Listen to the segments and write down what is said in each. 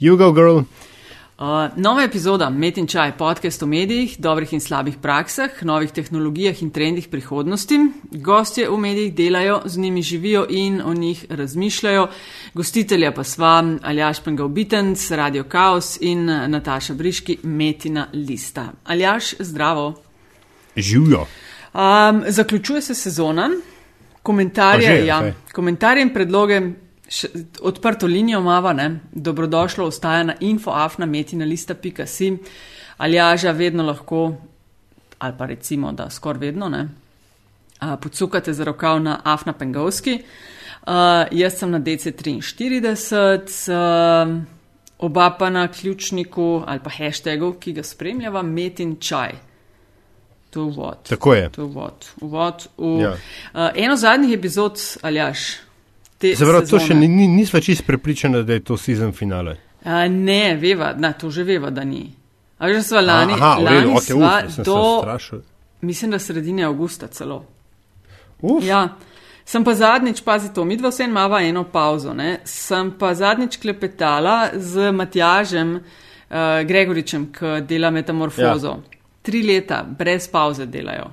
Jugo Girl. Uh, nova epizoda Met in Čaj, podcast o medijih, dobrih in slabih praksah, novih tehnologijah in trendih prihodnosti. Gostje v medijih delajo, z njimi živijo in o njih razmišljajo. Gostitelja pa sva Aljaš Pengalbitenc, Radio Chaos in Nataša Briški, Metina Lista. Aljaš, zdravo. Živijo. Um, zaključuje se sezona. Komentarje, že, ja, okej. komentarje in predloge, še, odprto linijo mava, ne, dobrodošlo ostaja na infoafnametina.si ali jaža vedno lahko, ali pa recimo, da skoraj vedno, ne, a, podsukate za rokav na Afna Pengovski. Uh, jaz sem na DC43, uh, oba pa na ključniku ali pa hashtagu, ki ga spremljava, met in čaj. To je uvod. Tako je. To je uvod. uvod v, Ja. uh, eno zadnjih epizod, Aljaš. Te Se pravi, to sezone. še ni, ni, nisva čist prepričana, da je to sezon finale. A, ne, veva, na, to že veva, da ni. A že sva lani, Aha, lani redu, okej, sva uf, se do, strašil. mislim, da sredine avgusta celo. Uf, Ja. Sem pa zadnjič, pazi to, midva vse imava eno pauzo, ne? sem pa zadnjič klepetala z Matjažem uh, Gregoričem, ki dela metamorfozo. Ja. Tri leta, brez pauze delajo.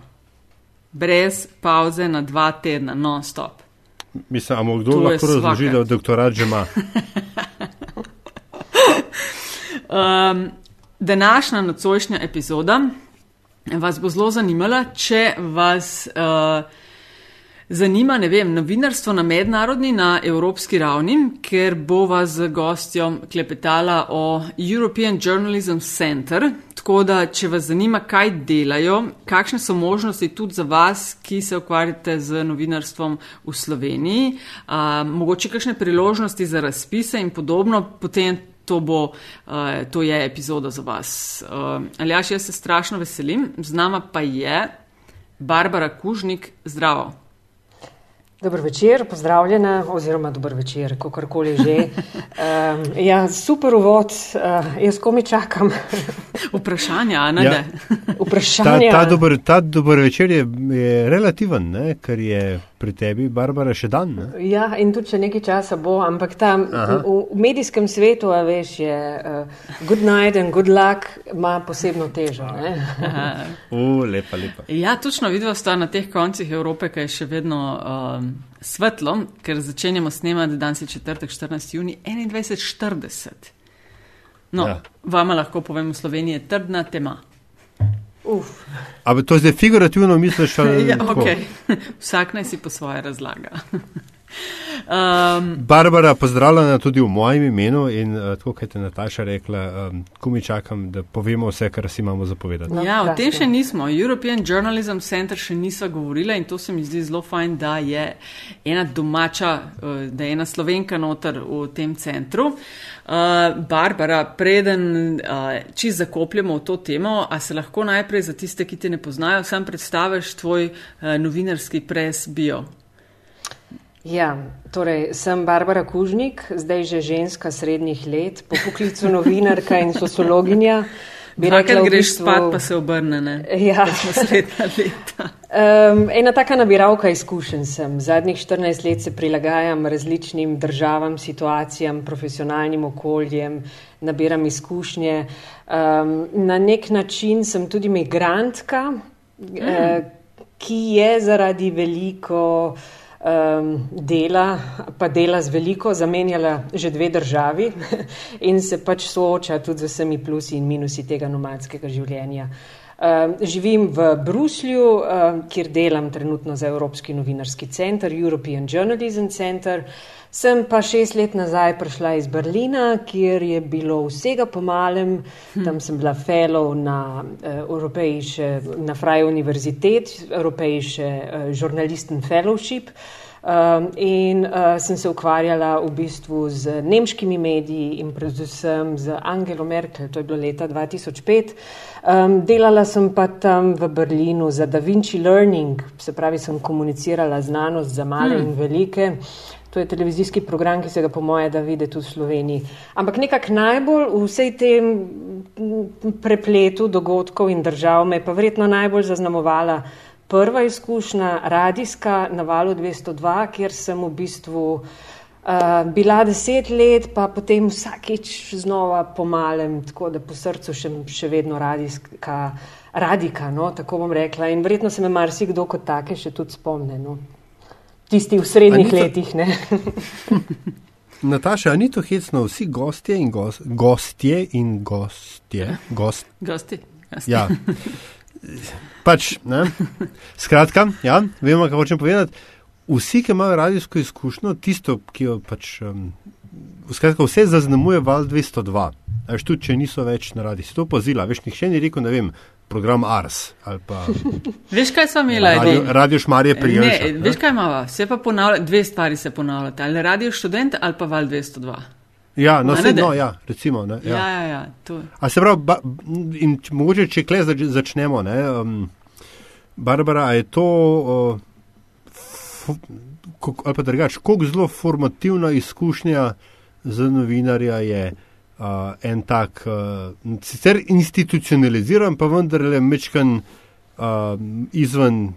Brez pauze na dva tedna, non-stop. Mislim, a mu kdo lahko razloži, da doktorat že ima. Um, današnja nocojšnja epizoda vas bo zelo zanimala, če vas uh, zanima, ne vem, novinarstvo na mednarodni, na evropski ravni, ker bo vas z gostjom klepetala o European Journalism Center. Tako da, če vas zanima, kaj delajo, kakšne so možnosti tudi za vas, ki se ukvarjate z novinarstvom v Sloveniji, a, mogoče kakšne priložnosti za razpise in podobno, potem to, bo, uh, to je epizoda za vas. Uh, Aljaš, jaz se strašno veselim, z nama pa je Barbara Kužnik, zdravo. Dober večer, pozdravljena, oziroma dober večer, kakorkoli že. Um, ja, super uvod, uh, jaz komi čakam Vprašanja, a ne? Ja. Ja. Ta, vprašanja. ta, dober, ta dober večer je, je relativen, ne? ker je pri tebi, Barbara, še dan. Ne? Ja, in tudi če nekaj časa bo, ampak tam v, v medijskem svetu, a veš, je uh, good night and good luck ima posebno težo. Ne? O, lepa, lepa. Ja, točno vidva sta na teh koncih Evrope, ki je še vedno um, svetlo, ker začenjamo snemati danes je četrtek 14. juni 21.40. No, Ja. ja. vama lahko povem, v Sloveniji je trdna tema. Uf, Ampak to zdaj figurativno misliš, ali Ja, tako? okay. Vsak naj si po svoje razlaga. um, Barbara, pozdravljena tudi v mojem imenu in uh, tako, kot je Nataša rekla, um, ko mi čakam, da povemo vse, kar si imamo zapovedati. No, ja, o tem še nismo. European Journalism Center še nisva govorila in to se mi zdi zelo fajn, da je ena domača, eh, da je ena slovenka noter v tem centru. Uh, Barbara, preden uh, čist zakopljemo v to temo, a se lahko najprej za tiste, ki te ne poznajo, sam predstaviš tvoj uh, novinarski pres bio. Ja, torej sem Barbara Kužnik, zdaj že ženska srednjih let, po poklicu novinarka in sociologinja. Bi rekla Dvakrat v greš bistvu- spat, pa se obrne, ne? Ja. Smo srednja leta. Um, ena taka nabiralka izkušenj sem. Zadnjih 14 let se prilagajam različnim državam, situacijam, profesionalnim okoljem, nabiram izkušnje. Um, na nek način sem tudi migrantka, mm. uh, ki je zaradi veliko um, dela, pa dela z veliko, zamenjala že dve državi in se pač sooča tudi z vsemi plusi in minusi tega nomadskega življenja. Um, živim v Bruslju, um, kjer delam trenutno za Evropski novinarski center, European Journalism Center. Sem pa šest let nazaj prišla iz Berlina, kjer je bilo vsega po malem. Tam sem bila fellow na, uh, na Freie Universität, Europäische uh, Journalisten Fellowship. Um, in uh, sem se ukvarjala v bistvu z nemškimi mediji in predvsem z Angelo Merkel, to je bilo leta 2005. Um, delala sem pa tam v Berlinu za Da Vinci Learning, se pravi, sem komunicirala znanost za male hmm. in velike. To je televizijski program, ki se ga po moje da vidi tudi v Sloveniji. Ampak nekako najbolj v vsej tem prepletu dogodkov in držav me je pa verjetno najbolj zaznamovala Prva izkušnja, radijska na valu 202, kjer sem v bistvu Uh, bila deset let, pa potem vsakič znova pomalem, tako da po srcu še, še vedno radijska, radika, no, tako bom rekla. In verjetno se me marsikdo kot take še tudi spomne. No. Tisti v srednjih to... letih. Nataša, ni to hecno, vsi gostje in gos, gostje in gostje. Gost. Gosti. Gosti. Ja. Pač, ne. Skratka, ja, vemo, kaj hočem povedati vsi, ki imajo radijsko izkušnjo, tisto, ki jo pač. Um, skratka, vse zaznamuje val 202. Až tudi, če niso več na radiju, si to pozila. Veš, nihče ni rekel, ne vem. Program Ars. Pa, veš, kaj smo imeli? Radio, radio Šmarje prijeli. Veš, kaj imamo? Vse pa ponavlja, dve stvari se ponavljate. Ali radio študent ali pa val 202. Ja, no, vse, no, ja, recimo. Ne, ja. Ja, ja, ja, A se pravi, ba, in, mogoče, če kle začnemo, ne, um, Barbara, je to. Uh, ali pa drugače, kako zelo formativna izkušnja za novinarja je uh, en tak, uh, sicer institucionaliziran, pa vendarle mečkan uh, izven uh,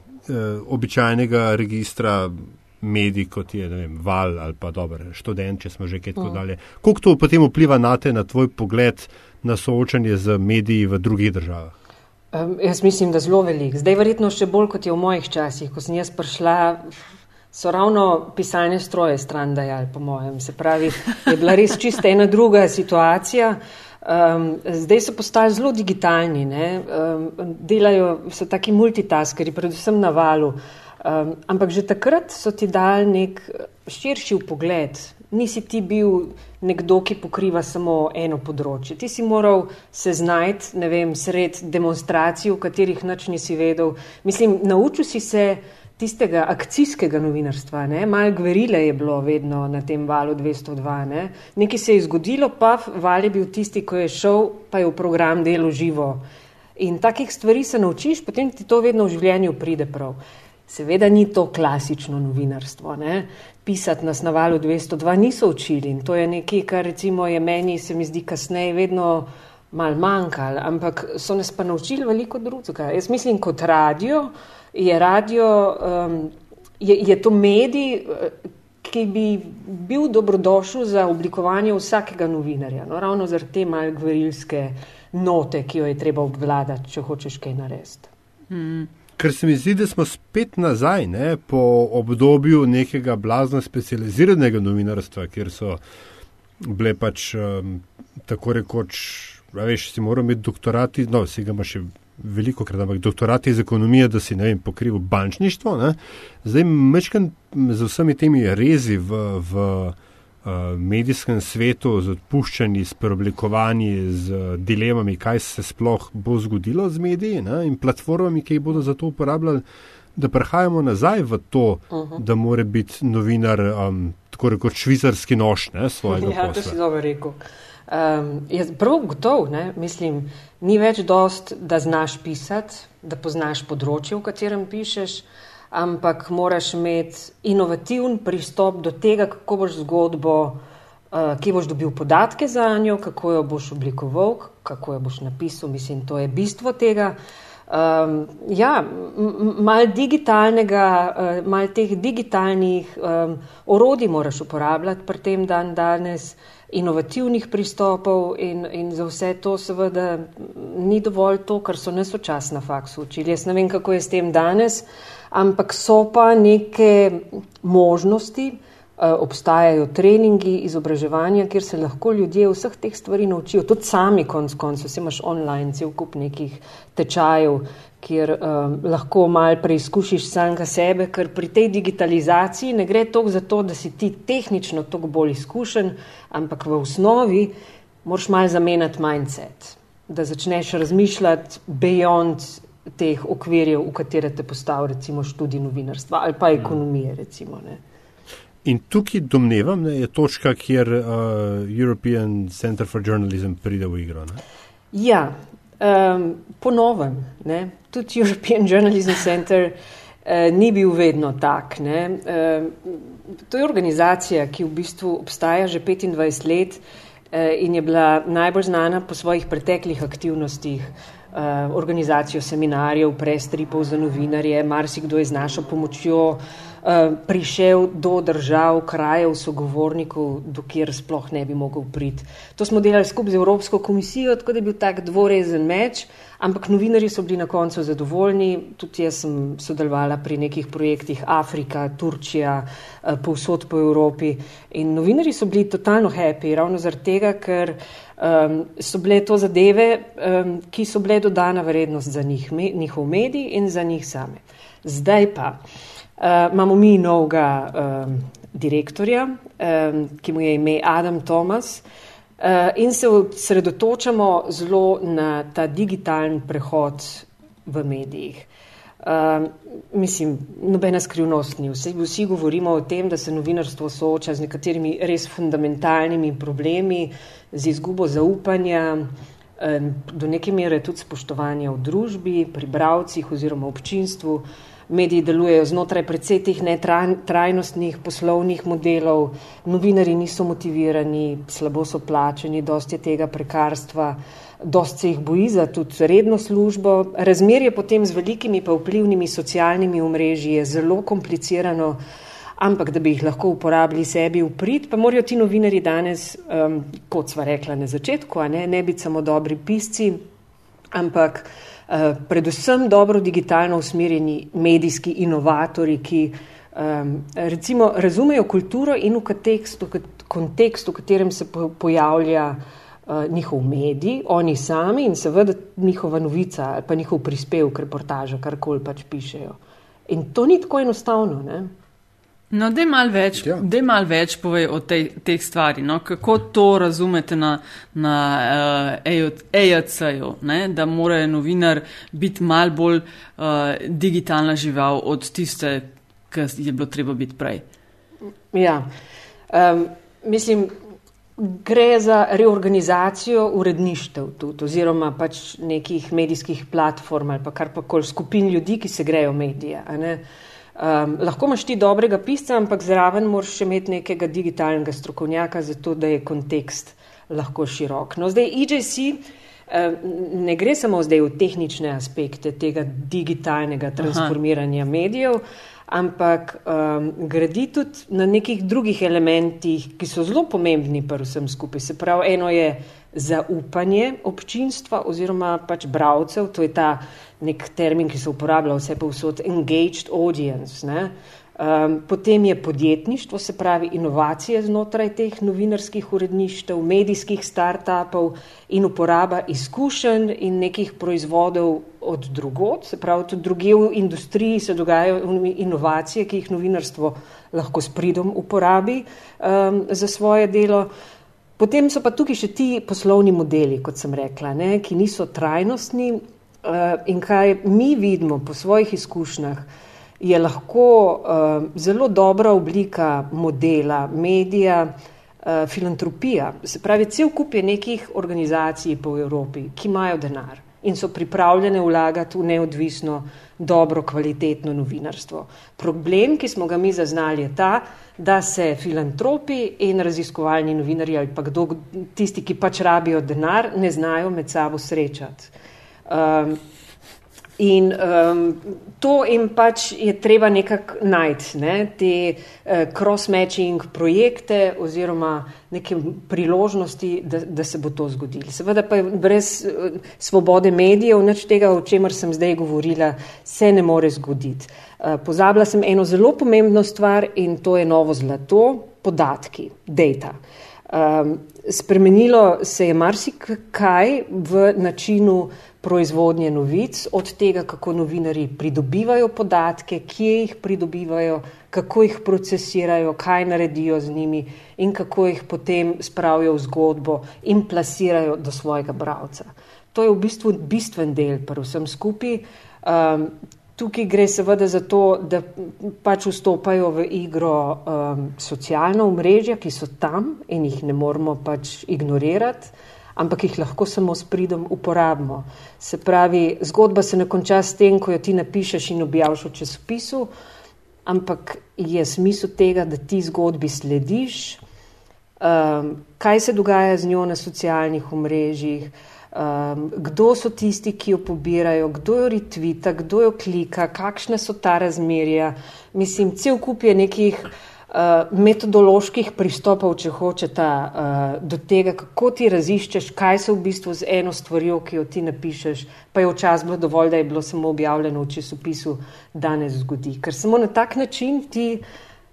običajnega registra medij, kot je vem, val ali pa dober študent, če smo že kaj tako mm. dalje. Kako to potem vpliva na te, na tvoj pogled na soočanje z mediji v drugih državah? Um, jaz mislim, da zelo velik. Zdaj, verjetno še bolj kot je v mojih časih, ko sem jaz prišla so ravno pisalne stroje stran dajali, po mojem. Se pravi, je bila res čista ena druga situacija. Um, zdaj so postali zelo digitalni, um, delajo, so taki multitaskeri, predvsem na valu. Um, ampak že takrat so ti dali nek širši pogled. Nisi ti bil nekdo, ki pokriva samo eno področje. Ti si moral se znajti, ne vem, sred demonstracij, v katerih nič nisi vedel. Mislim, naučil si se tistega akcijskega novinarstva. Ne? Malo gverile je bilo vedno na tem valu 202. Ne? Nekaj se je zgodilo, pa val je bil tisti, ko je šel, pa je v program delo živo. In takih stvari se naučiš, potem ti to vedno v življenju pride prav. Seveda ni to klasično novinarstvo. Ne? Pisati nas na valu 202 niso učili in to je nekaj, kar recimo je meni, se mi zdi, kasneje vedno mal manjkalo, ampak so nas pa naučili veliko drugega. Jaz mislim, kot radio, je radio, um, je, je to medij, ki bi bil dobrodošel za oblikovanje vsakega novinarja. No, ravno zaradi te malce gverilske note, ki jo je treba obvladati, če hočeš kaj narediti. Hmm. Ker se mi zdi, da smo spet nazaj, ne, po obdobju nekega blazno specializiranega novinarstva, kjer so bile pač um, tako rekoč, veš, si moral imeti doktorati, no, si ga imaš še veliko krat, ampak doktorat iz ekonomije, da si ne vem, pokrival bančništvo. Ne? Zdaj, mečkam z vsemi temi rezi v, v medijskem svetu, z odpuščanji, s preoblikovanji, z dilemami, kaj se sploh bo zgodilo z mediji ne? in platformami, ki jih bodo za to uporabljali, da prehajamo nazaj v to, uh mhm. -huh. da more biti novinar um, tako rekoč švicarski nož ne, svojega ja, posla. To si dobro rekel. Um, jaz prav gotov, ne, mislim, ni več dost, da znaš pisati, da poznaš področje, v katerem pišeš, ampak moraš imeti inovativen pristop do tega, kako boš zgodbo, uh, kje boš dobil podatke za njo, kako jo boš oblikoval, kako jo boš napisal. Mislim, to je bistvo tega. Um, ja, malo digitalnega, uh, malo teh digitalnih um, orodij moraš uporabljati pri tem dan danes inovativnih pristopov in, in za vse to seveda ni dovolj to, kar so nas včasih na faksu učili. Jaz ne vem, kako je s tem danes, ampak so pa neke možnosti, eh, obstajajo treningi, izobraževanja, kjer se lahko ljudje vseh teh stvari naučijo, tudi sami konc koncev, se imaš online, cel kup nekih tečajev, kjer um, lahko mal preizkušiš samega sebe, ker pri tej digitalizaciji ne gre toliko za to, da si ti tehnično toliko bolj izkušen, ampak v osnovi moraš mal zamenjati mindset, da začneš razmišljati beyond teh okvirjev, v katere te postavi recimo študij novinarstva ali pa ekonomije recimo. Ne. In tukaj domnevam, da je točka, kjer uh, European Center for Journalism pride v igro. Ne? Ja, um, ponovem, ne? tudi European Journalism Center uh, ni bil vedno tak. Uh, to je organizacija, ki v bistvu obstaja že 25 let uh, in je bila najbolj znana po svojih preteklih aktivnostih. Uh, organizacijo seminarjev, prestripov za novinarje, marsikdo je z našo pomočjo uh, prišel do držav, krajev, sogovornikov, do kjer sploh ne bi mogel priti. To smo delali skupaj z Evropsko komisijo, tako da je bil tak dvorezen meč, ampak novinari so bili na koncu zadovoljni. Tudi jaz sem sodelovala pri nekih projektih Afrika, Turčija, uh, povsod po Evropi in novinari so bili totalno happy, ravno zaradi tega, ker um, so bile to zadeve, um, ki so bile dodana vrednost za njih, me, njihov medij in za njih same. Zdaj pa uh, imamo mi novega um, direktorja, um, ki mu je ime Adam Thomas. Uh, in se osredotočamo zelo na ta digitalni prehod v medijih. Uh, mislim, nobena skrivnost ni. Vsi, vsi govorimo o tem, da se novinarstvo sooča z nekaterimi res fundamentalnimi problemi, z izgubo zaupanja, um, do neke mere tudi spoštovanja v družbi, pri bravcih oziroma občinstvu. Uh, mediji delujejo znotraj predvsej teh netrajnostnih poslovnih modelov, novinari niso motivirani, slabo so plačeni, dosti je tega prekarstva, dosti se jih boji za tudi redno službo. Razmerje potem z velikimi pa vplivnimi socialnimi omrežji je zelo komplicirano, ampak da bi jih lahko uporabili sebi v prid, pa morajo ti novinari danes, um, kot sva rekla na začetku, ne, ne biti samo dobri pisci, ampak predvsem dobro digitalno usmerjeni medijski inovatori, ki um, recimo razumejo kulturo in v kontekstu, kontekstu v katerem se pojavlja uh, njihov medij, oni sami in seveda njihova novica ali pa njihov prispevek, reportaža, karkoli pač pišejo. In to ni tako enostavno. Ne? No, da je malo več, ja. mal več povej o tej, teh stvari. No? Kako to razumete na, na uh, EJC-ju, da mora novinar biti mal bolj uh, digitalna žival od tiste, ki je bilo treba biti prej? Ja, um, mislim, gre za reorganizacijo uredništev tudi, oziroma pač nekih medijskih platform ali pa kar pa koli skupin ljudi, ki se grejo medije. Um, lahko imaš ti dobrega pisca, ampak zraven moraš še imeti nekega digitalnega strokovnjaka, zato da je kontekst lahko širok. No, zdaj, EJC um, ne gre samo zdaj v tehnične aspekte tega digitalnega transformiranja Aha. medijev, ampak um, gradi tudi na nekih drugih elementih, ki so zelo pomembni pri vsem skupaj. Se pravi, eno je zaupanje občinstva oziroma pač bravcev, to je ta nek termin, ki se uporablja vse povsod, engaged audience. Um, potem je podjetništvo, se pravi inovacije znotraj teh novinarskih uredništev, medijskih startupov in uporaba izkušenj in nekih proizvodov od drugot, se pravi tudi druge v industriji se dogajajo inovacije, ki jih novinarstvo lahko s pridom uporabi um, za svoje delo. Potem so pa tukaj še ti poslovni modeli, kot sem rekla, ne, ki niso trajnostni uh, in kaj mi vidimo po svojih izkušnjah, je lahko uh, zelo dobra oblika modela, medija, uh, filantropija. Se pravi, cel kup je nekih organizacij po Evropi, ki imajo denar in so pripravljene vlagati v neodvisno, dobro, kvalitetno novinarstvo. Problem, ki smo ga mi zaznali, je ta, da se filantropi in raziskovalni novinarji ali pa kdo, tisti, ki pač rabijo denar, ne znajo med sabo srečati. Um, In um, to jim pač je treba nekako najti, ne? te uh, cross-matching projekte oziroma neke priložnosti, da, da se bo to zgodilo. Seveda pa brez uh, svobode medijev, nič tega, o čemer sem zdaj govorila, se ne more zgoditi. Uh, pozabila sem eno zelo pomembno stvar in to je novo zlato, podatki, data. Um, spremenilo se je marsikaj v načinu proizvodnje novic, od tega, kako novinari pridobivajo podatke, kje jih pridobivajo, kako jih procesirajo, kaj naredijo z njimi in kako jih potem spravijo v zgodbo in plasirajo do svojega bravca. To je v bistvu bistven del pri vsem skupaj. Um, tukaj gre seveda za to, da pač vstopajo v igro um, socialna omrežja, ki so tam in jih ne moramo pač ignorirati ampak jih lahko samo s pridom uporabimo. Se pravi, zgodba se ne konča s tem, ko jo ti napišeš in objaviš v časopisu, ampak je smisel tega, da ti zgodbi slediš, um, kaj se dogaja z njo na socialnih omrežjih, um, kdo so tisti, ki jo pobirajo, kdo jo retvita, kdo jo klika, kakšne so ta razmerja. Mislim, cel kup je nekih. Uh, metodoloških pristopov, če hočete, uh, do tega, kako ti raziščeš, kaj se v bistvu z eno stvarjo, ki jo ti napišeš, pa je včasih bilo dovolj, da je bilo samo objavljeno v časopisu, danes zgodi. Ker samo na tak način ti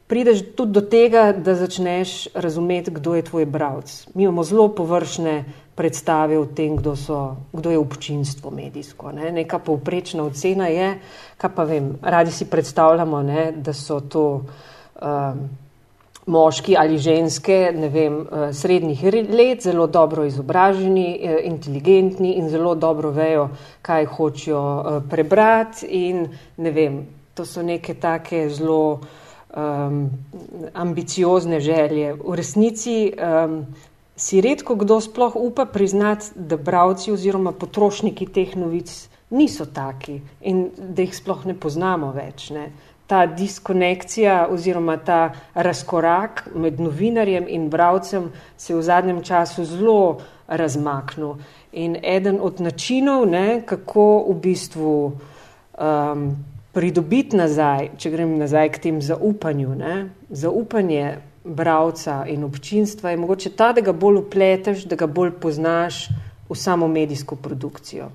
prideš tudi do tega, da začneš razumeti, kdo je tvoj bralec. Mi imamo zelo površne predstave o tem, kdo, so, kdo je občinstvo medijsko. Ne? Neka povprečna ocena je, kaj pa vem, radi si predstavljamo, ne, da so to um, moški ali ženske, ne vem, uh, srednjih let, zelo dobro izobraženi, uh, inteligentni in zelo dobro vejo, kaj hočejo uh, prebrati. In ne vem, to so neke take zelo um, ambiciozne želje. V resnici um, si redko kdo sploh upa priznati, da bravci oziroma potrošniki teh novic niso taki in da jih sploh ne poznamo več. Ne ta diskonekcija oziroma ta razkorak med novinarjem in bravcem se je v zadnjem času zelo razmaknil. In eden od načinov, ne, kako v bistvu um, pridobiti nazaj, če grem nazaj k tem zaupanju, ne, zaupanje bravca in občinstva je mogoče ta, da ga bolj upleteš, da ga bolj poznaš v samo medijsko produkcijo.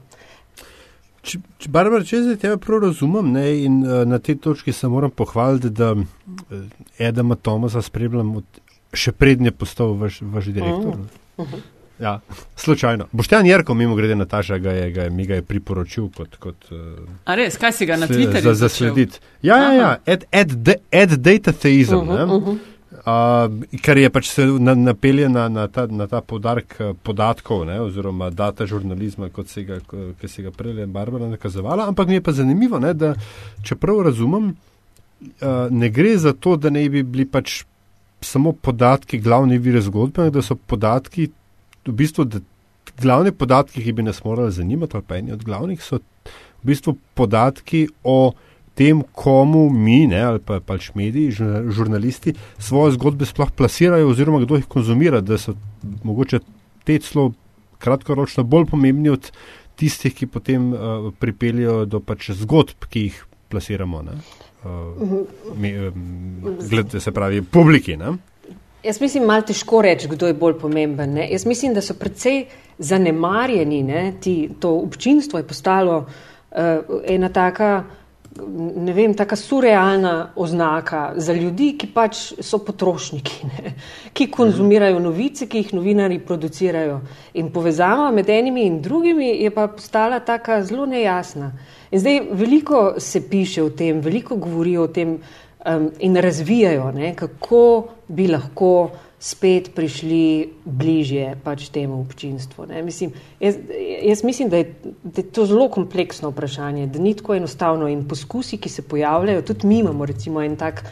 Če, če Barbara, če zdaj tebe prav razumem ne, in uh, na tej točki se moram pohvaliti, da uh, Edama Tomasa spremljam od, še prednje postal vaš, vaš direktor. Uh -huh. Ja, slučajno. Boštjan Jerko, mimo grede Nataša, ga je, ga je, mi ga je priporočil kot. kot uh, A res, kaj si ga na Twitterju? Za zaslediti. Ja, ja, ja, ed, ed, ed data theism. Uh -huh, uh -huh. Uh, ker je pač se napelje na, na, ta, na ta podarek eh, podatkov, ne, oziroma data žurnalizma, kot se ga, se ga prej Barbara nakazovala. Ampak mi je pa zanimivo, ne, da čeprav razumem, uh, ne gre za to, da ne bi bili pač samo podatki glavni vir zgodbe, da so podatki, v bistvu, da glavni podatki, ki bi nas morali zanimati, ali pa eni od glavnih, so v bistvu podatki o tem, komu mi, ne, ali pa pač mediji, žurnalisti, svoje zgodbe sploh plasirajo, oziroma kdo jih konzumira, da so mogoče te celo kratkoročno bolj pomembni od tistih, ki potem uh, pripeljajo do pač zgodb, ki jih plasiramo. Uh, mi, um, gled, se pravi, publiki. Ne? Jaz mislim, malo težko reči, kdo je bolj pomemben. Ne? Jaz mislim, da so predvsej zanemarjeni. Ti, to občinstvo je postalo uh, ena taka ne vem, taka surrealna oznaka za ljudi, ki pač so potrošniki, ne? ki konzumirajo novice, ki jih novinari producirajo. In povezava med enimi in drugimi je pa postala taka zelo nejasna. In zdaj veliko se piše o tem, veliko govorijo o tem um, in razvijajo, ne? kako bi lahko spet prišli bližje pač temu občinstvu. Mislim, jaz, jaz mislim, da je, da je to zelo kompleksno vprašanje, da ni tako enostavno in poskusi, ki se pojavljajo, tudi mi imamo recimo en tak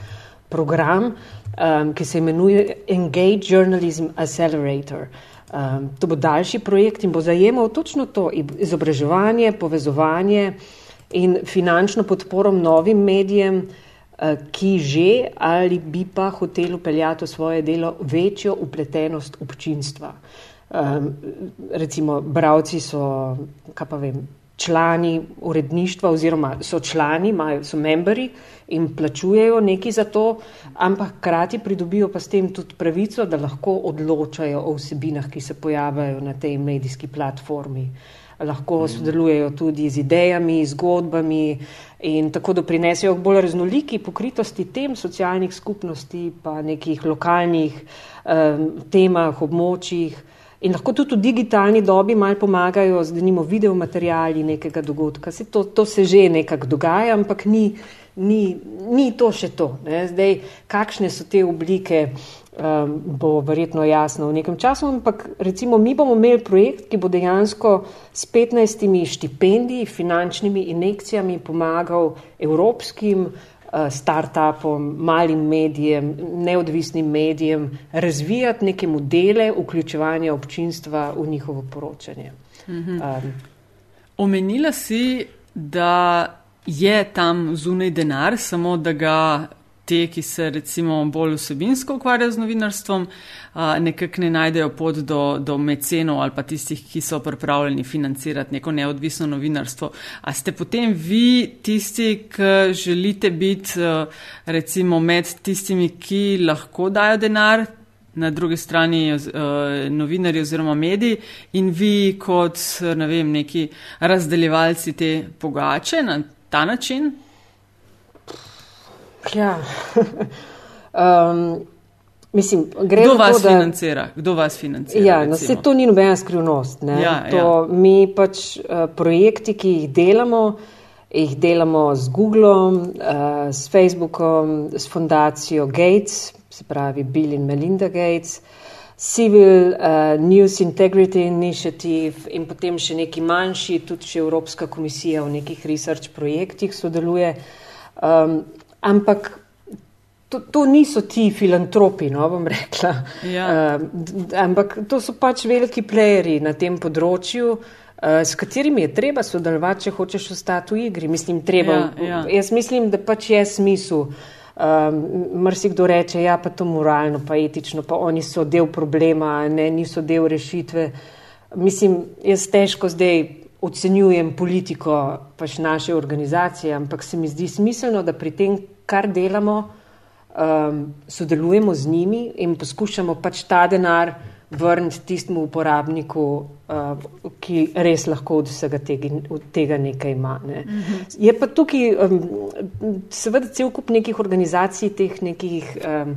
program, um, ki se imenuje Engage Journalism Accelerator. Um, to bo daljši projekt in bo zajemal točno to izobraževanje, povezovanje in finančno podporo novim medijem, Eh, ki že ali bi pa hotel upeljati v svoje delo večjo upletenost občinstva. Um, recimo, bravci so, kaj pa vem, člani uredništva oziroma so člani, imajo, so memberi in plačujejo nekaj za to, ampak krati pridobijo pa s tem tudi pravico, da lahko odločajo o vsebinah, ki se pojavljajo na tej medijski platformi. Lahko sodelujejo tudi z idejami, zgodbami, in tako doprinesejo k bolj raznoliki pokritosti tem socialnih skupnosti, pa nekih lokalnih um, temah, območjih. In lahko tudi v digitalni dobi malo pomagajo z denimo video materijali nekega dogodka. Se to, to se že nekako dogaja, ampak ni, ni, ni to še to. Ne? Zdaj, kakšne so te oblike, um, bo verjetno jasno v nekem času, ampak recimo mi bomo imeli projekt, ki bo dejansko s 15 štipendiji, finančnimi injekcijami pomagal evropskim uh, startupom, malim medijem, neodvisnim medijem razvijati neke modele vključevanja občinstva v njihovo poročanje. Mhm. Um, Omenila si, da je tam zunaj denar, samo da ga te, ki se recimo bolj vsebinsko ukvarjajo z novinarstvom, nekako ne najdejo pot do, do mecenov ali pa tistih, ki so pripravljeni financirati neko neodvisno novinarstvo. A ste potem vi tisti, ki želite biti recimo med tistimi, ki lahko dajo denar, na drugi strani novinarji oziroma mediji in vi kot ne vem, neki razdeljevalci te pogače na ta način? Ja. um, mislim, Kdo vas to, da... financira? Kdo vas financira? Ja, no, se to ni nobena skrivnost. Ja, to, ja. Mi pač uh, projekti, ki jih delamo, jih delamo z Googlom, uh, s Facebookom, s fundacijo Gates, se pravi Bill in Melinda Gates. Civil uh, News Integrity Initiative in potem še neki manjši, tudi še Evropska komisija v nekih research projektih sodeluje. Um, Ampak to, to niso ti filantropi, no bom rekla. Ja. Uh, ampak to so pač veliki plejeri na tem področju. Uh, s katerimi je treba sodelovati, če hočeš ostati v igri? Mislim, treba, ja, ja. Jaz mislim, da pač je smisel. Um, Mrsikdo reče, ja, pa to moralno, pa etično, pa oni so del problema, ne, niso del rešitve. Mislim, jaz težko zdaj ocenjujem politiko pač naše organizacije, ampak se mi zdi smiselno, da pri tem, kar delamo, um, sodelujemo z njimi in poskušamo pač ta denar vrniti tistemu uporabniku, uh, ki res lahko od vsega tega, od tega nekaj ima. Ne. Uh mhm. -huh. Je pa tukaj um, seveda cel kup nekih organizacij, teh nekih um,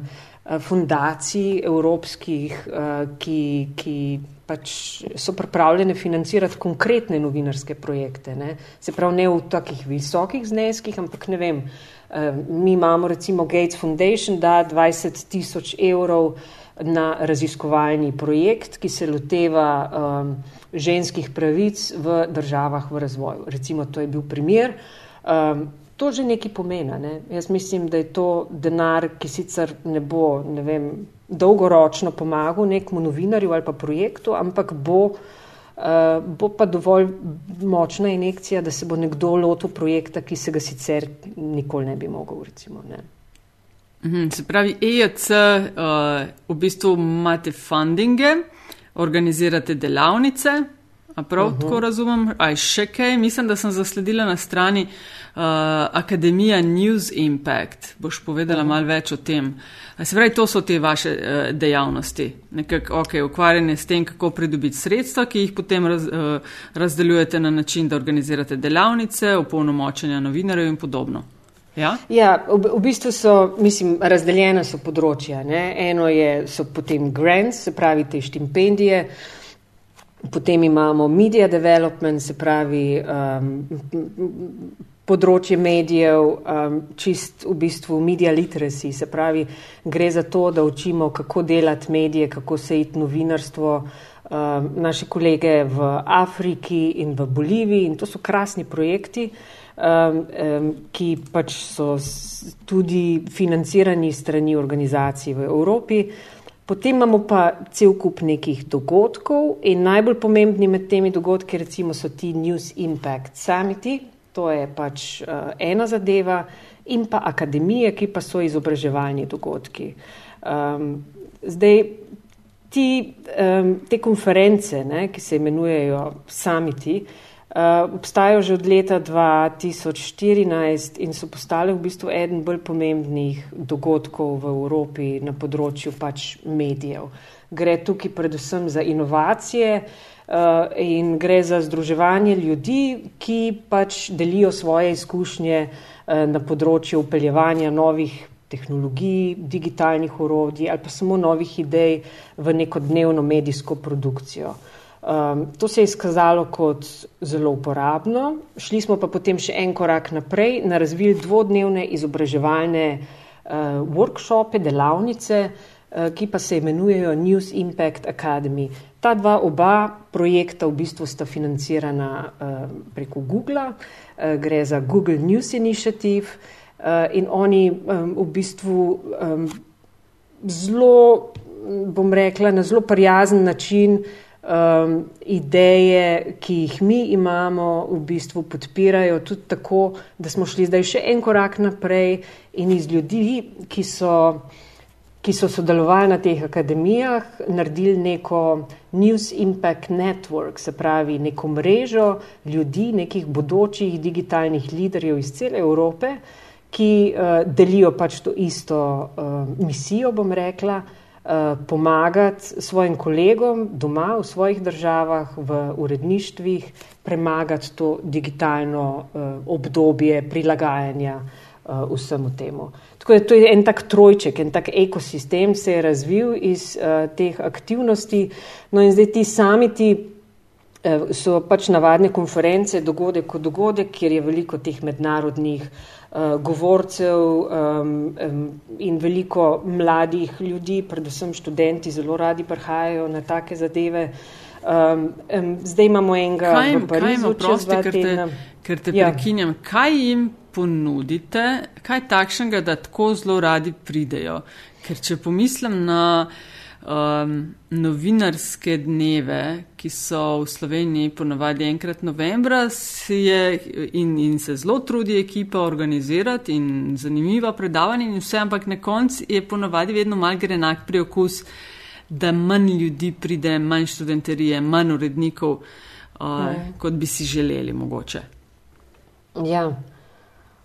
fundacij evropskih, uh, ki, ki pač so pripravljene financirati konkretne novinarske projekte. Ne? Se pravi, ne v takih visokih zneskih, ampak ne vem. Uh, mi imamo recimo Gates Foundation, da 20 tisoč evrov na raziskovalni projekt, ki se loteva um, ženskih pravic v državah v razvoju. Recimo, to je bil primer. Um, to že nekaj pomeni. Ne? Jaz mislim, da je to denar, ki sicer ne bo, ne vem, dolgoročno pomagal nekmu novinarju ali pa projektu, ampak bo, uh, bo pa dovolj močna injekcija, da se bo nekdo lotil projekta, ki se ga sicer nikoli ne bi mogel. Recimo, ne. Mhm, se pravi, EJC, uh, v bistvu imate fundinge, organizirate delavnice, a prav uh -huh. tako razumem, aj še kaj, mislim, da sem zasledila na strani uh, Akademija News Impact, boš povedala -huh. malo več o tem. Se pravi, to so te vaše uh, dejavnosti, nekako okay, ukvarjanje s tem, kako pridobiti sredstva, ki jih potem raz, uh, razdeljujete na način, da organizirate delavnice, opolnomočenja novinarjev in podobno. Ja, ja v, v bistvu so, mislim, razdeljene so področja. Ne? Eno je, so potem grants, se pravi te štipendije, potem imamo media development, se pravi um, področje medijev, um, čist v bistvu media literacy, se pravi, gre za to, da učimo, kako delati medije, kako se iti novinarstvo. Um, naše kolege v Afriki in v Boliviji, in to so krasni projekti, um, um, ki pač so tudi financirani strani organizacij v Evropi. Potem imamo pa cel kup nekih dogodkov in najbolj pomembni med temi dogodki recimo so ti News Impact Summiti, To je pač uh, ena zadeva, in pa akademije, ki pa so izobraževalni dogodki. Um, zdaj, ti, um, te konference, ne, ki se imenujejo samiti, uh, obstajajo že od leta 2014 in so postale v bistvu eden bolj pomembnih dogodkov v Evropi na področju pač medijev. Gre tukaj predvsem za inovacije, uh, Eh, in gre za združevanje ljudi, ki pač delijo svoje izkušnje eh, na področju upeljevanja novih tehnologij, digitalnih orodij ali pa samo novih idej v neko dnevno medijsko produkcijo. Um, to se je izkazalo kot zelo uporabno. Šli smo pa potem še en korak naprej na razvil dvodnevne izobraževalne uh, workshope, delavnice, uh, ki pa se imenujejo News Impact Academy. Ta dva oba projekta v bistvu sta financirana uh, preko Google, uh, gre za Google News Initiative in oni v bistvu zelo, bom rekla, na zelo prijazen način um, ideje, ki jih mi imamo, v bistvu podpirajo tudi tako, da smo šli zdaj še en korak naprej in iz ljudi, ki so, ki so sodelovali na teh akademijah, naredili neko News Impact Network, se pravi neko mrežo ljudi, nekih bodočih digitalnih liderjev iz cele Evrope, ki uh, delijo pač to isto uh, misijo, bom rekla. Eh, pomagati svojim kolegom doma, v svojih državah, v uredništvih, premagati to digitalno uh, obdobje prilagajanja uh, vsemu temu. Tako da to je en tak trojček, en tak ekosistem se je razvil iz uh, teh aktivnosti. No in zdaj ti samiti uh, so pač navadne konference, dogodek kot dogodek, kjer je veliko teh mednarodnih uh, govorcev um, um, in veliko mladih ljudi, predvsem študenti, zelo radi prihajajo na take zadeve. Um, um, zdaj imamo enega, kaj jim, v Parizu, kaj jim, ker te, ker te ja. prekinjam, kaj jim ponudite, kaj takšnega, da tako zelo radi pridejo? Ker če pomislim na um, novinarske dneve, ki so v Sloveniji ponavadi enkrat novembra, je, in, in se zelo trudi ekipa organizirati in zanimiva predavanja in vse, ampak na koncu je ponavadi vedno mal gre enak priokus, da manj ljudi pride, manj študenterije, manj urednikov, uh, kot bi si želeli mogoče. Ja.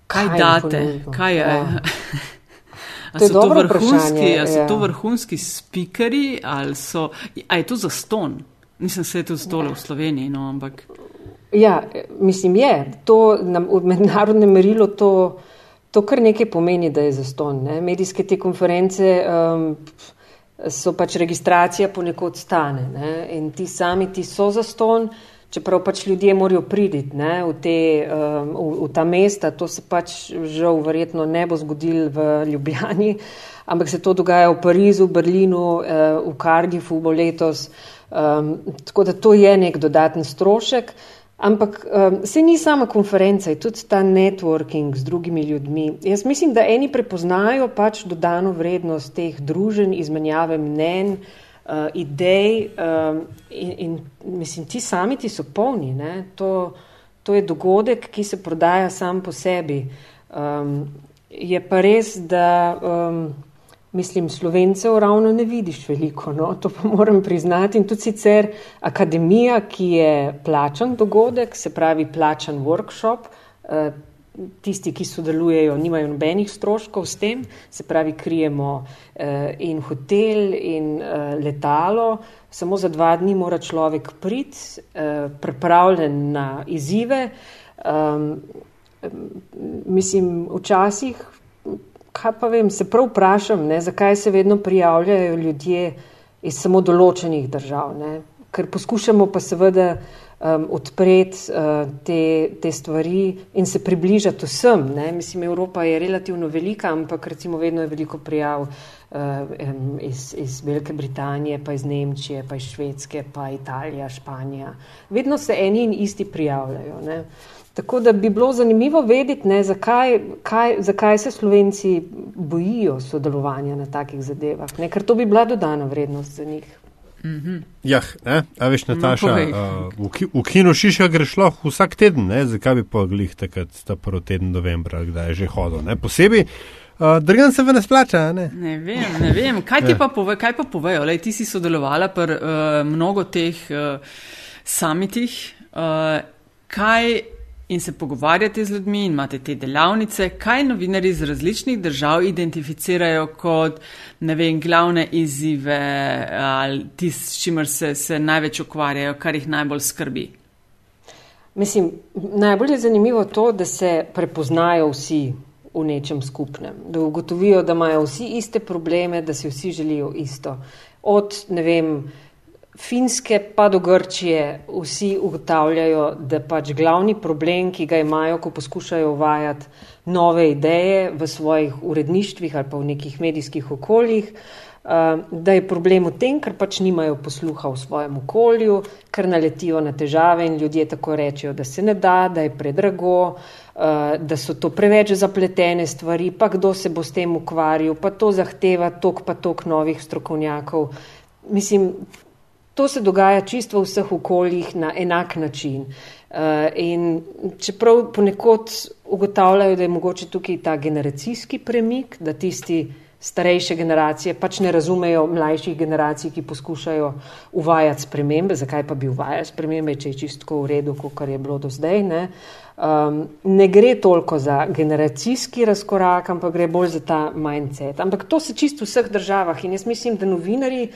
Kaj, kaj date? Kaj je? Ja. To je so, to vrhunski, so ja. to vrhunski spikeri ali so. A je to za ston? Nisem se tu stole v Sloveniji, no, ampak. Ja, mislim, je. To na, v mednarodnem merilu to, to kar nekaj pomeni, da je za ston. Ne. Medijske te konference um, so pač registracija ponekod stane ne. in ti sami ti so za ston čeprav pač ljudje morajo priditi ne, v, te, um, v, v ta mesta, to se pač žal verjetno ne bo zgodil v Ljubljani, ampak se to dogaja v Parizu, Berlinu, uh, v Cardiffu bo letos. Um, tako da to je nek dodaten strošek. Ampak um, se ni sama konferenca, je tudi ta networking z drugimi ljudmi. Jaz mislim, da eni prepoznajo pač dodano vrednost teh druženj, izmenjave mnen, uh, idej um, in, in mislim, ti sami ti so polni. To, to je dogodek, ki se prodaja sam po sebi. Um, je pa res, da um, mislim, slovencev ravno ne vidiš veliko, no? to pa moram priznati. In tudi sicer akademija, ki je plačan dogodek, se pravi plačan workshop. Uh, tisti, ki sodelujejo, nimajo nobenih stroškov s tem, se pravi, krijemo eh, in hotel, in eh, letalo. Samo za dva dni mora človek priti, eh, pripravljen na izzive. Um, mislim, včasih, kaj pa vem, se prav vprašam, ne, zakaj se vedno prijavljajo ljudje iz samo določenih držav. Ne? Ker poskušamo pa seveda um, odpreti uh, te, te stvari in se približati vsem. Ne? Mislim, Evropa je relativno velika, ampak recimo vedno je veliko prijav uh, um, iz, iz Velike Britanije, pa iz Nemčije, pa iz Švedske, pa Italija, Španija. Vedno se eni in isti prijavljajo. Ne? Tako da bi bilo zanimivo vedeti, ne, zakaj, kaj, zakaj se Slovenci bojijo sodelovanja na takih zadevah, ne, ker to bi bila dodana vrednost za njih. Mm -hmm. Ja, a veš, Nataša, uh, v, ki, v kino Šiša greš lahko vsak teden, ne? zakaj bi pa glih takrat ta prvi teden novembra, kdaj je že hodil. Ne? Posebej, uh, drugam se ne splača. Ne? ne vem, ne vem. Kaj ti ja. pa, pove, kaj pa povejo? Lej, ti si sodelovala pri uh, mnogo teh uh, samitih. Uh, kaj in se pogovarjate z ljudmi in imate te delavnice, kaj novinari iz različnih držav identificirajo kot ne vem, glavne izzive ali tisto, s čimer se, se največ ukvarjajo, kar jih najbolj skrbi. Mislim, najbolj je zanimivo to, da se prepoznajo vsi v nečem skupnem, da ugotovijo, da imajo vsi iste probleme, da si vsi želijo isto. Od, ne vem, Finske pa do Grčije vsi ugotavljajo, da pač glavni problem, ki ga imajo, ko poskušajo uvajati nove ideje v svojih uredništvih ali pa v nekih medijskih okoljih, eh, da je problem v tem, ker pač nimajo posluha v svojem okolju, ker naletijo na težave in ljudje tako rečejo, da se ne da, da je predrago, eh, da so to preveč zapletene stvari, pa kdo se bo s tem ukvarjal, pa to zahteva tok pa tok novih strokovnjakov. Mislim, to se dogaja čisto v vseh okoljih na enak način. Uh, in čeprav ponekod ugotavljajo, da je mogoče tukaj ta generacijski premik, da tisti starejše generacije pač ne razumejo mlajših generacij, ki poskušajo uvajati spremembe, zakaj pa bi uvajali spremembe, če je čisto v redu, kot je bilo do zdaj. Ne? Um, ne gre toliko za generacijski razkorak, ampak gre bolj za ta mindset. Ampak to se čisto v vseh državah in jaz mislim, da novinari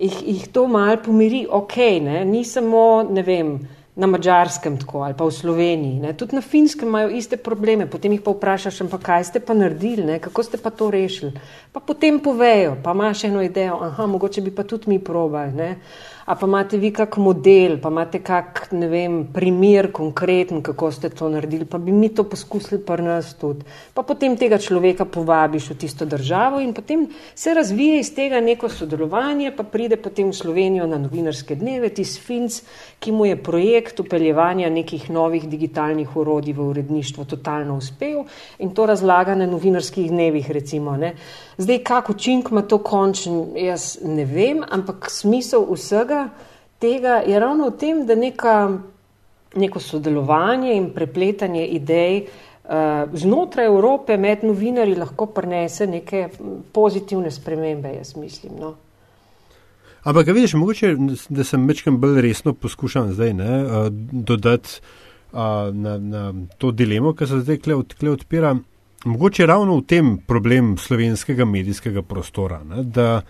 jih, jih to mal pomiri, ok, ne? ni samo, ne vem, na mačarskem tako ali pa v Sloveniji. Ne. Tudi na finskem imajo iste probleme, potem jih pa vprašaš, pa kaj ste pa naredili, ne. kako ste pa to rešili. Pa potem povejo, pa imaš eno idejo, aha, mogoče bi pa tudi mi probali. Ne. A pa imate vi kak model, pa imate kak, ne vem, primer konkreten, kako ste to naredili, pa bi mi to poskusili pri nas tudi. Pa potem tega človeka povabiš v tisto državo in potem se razvije iz tega neko sodelovanje, pa pride potem v Slovenijo na novinarske dneve, tis Finc, ki mu je projekt upeljevanja nekih novih digitalnih urodij v uredništvo totalno uspel in to razlaga na novinarskih dnevih, recimo. Ne. Zdaj, kako učink ima to končen, jaz ne vem, ampak smisel vsega tega je ravno v tem, da neka, neko sodelovanje in prepletanje idej uh, znotraj Evrope med novinarji lahko prinese neke pozitivne spremembe, jaz mislim. No. Ampak, vidiš, mogoče, da sem večkrat bolj resno poskušal zdaj ne, uh, dodati uh, na, na to dilemo, ki se zdaj kle odpira mogoče ravno v tem problem slovenskega medijskega prostora, ne, da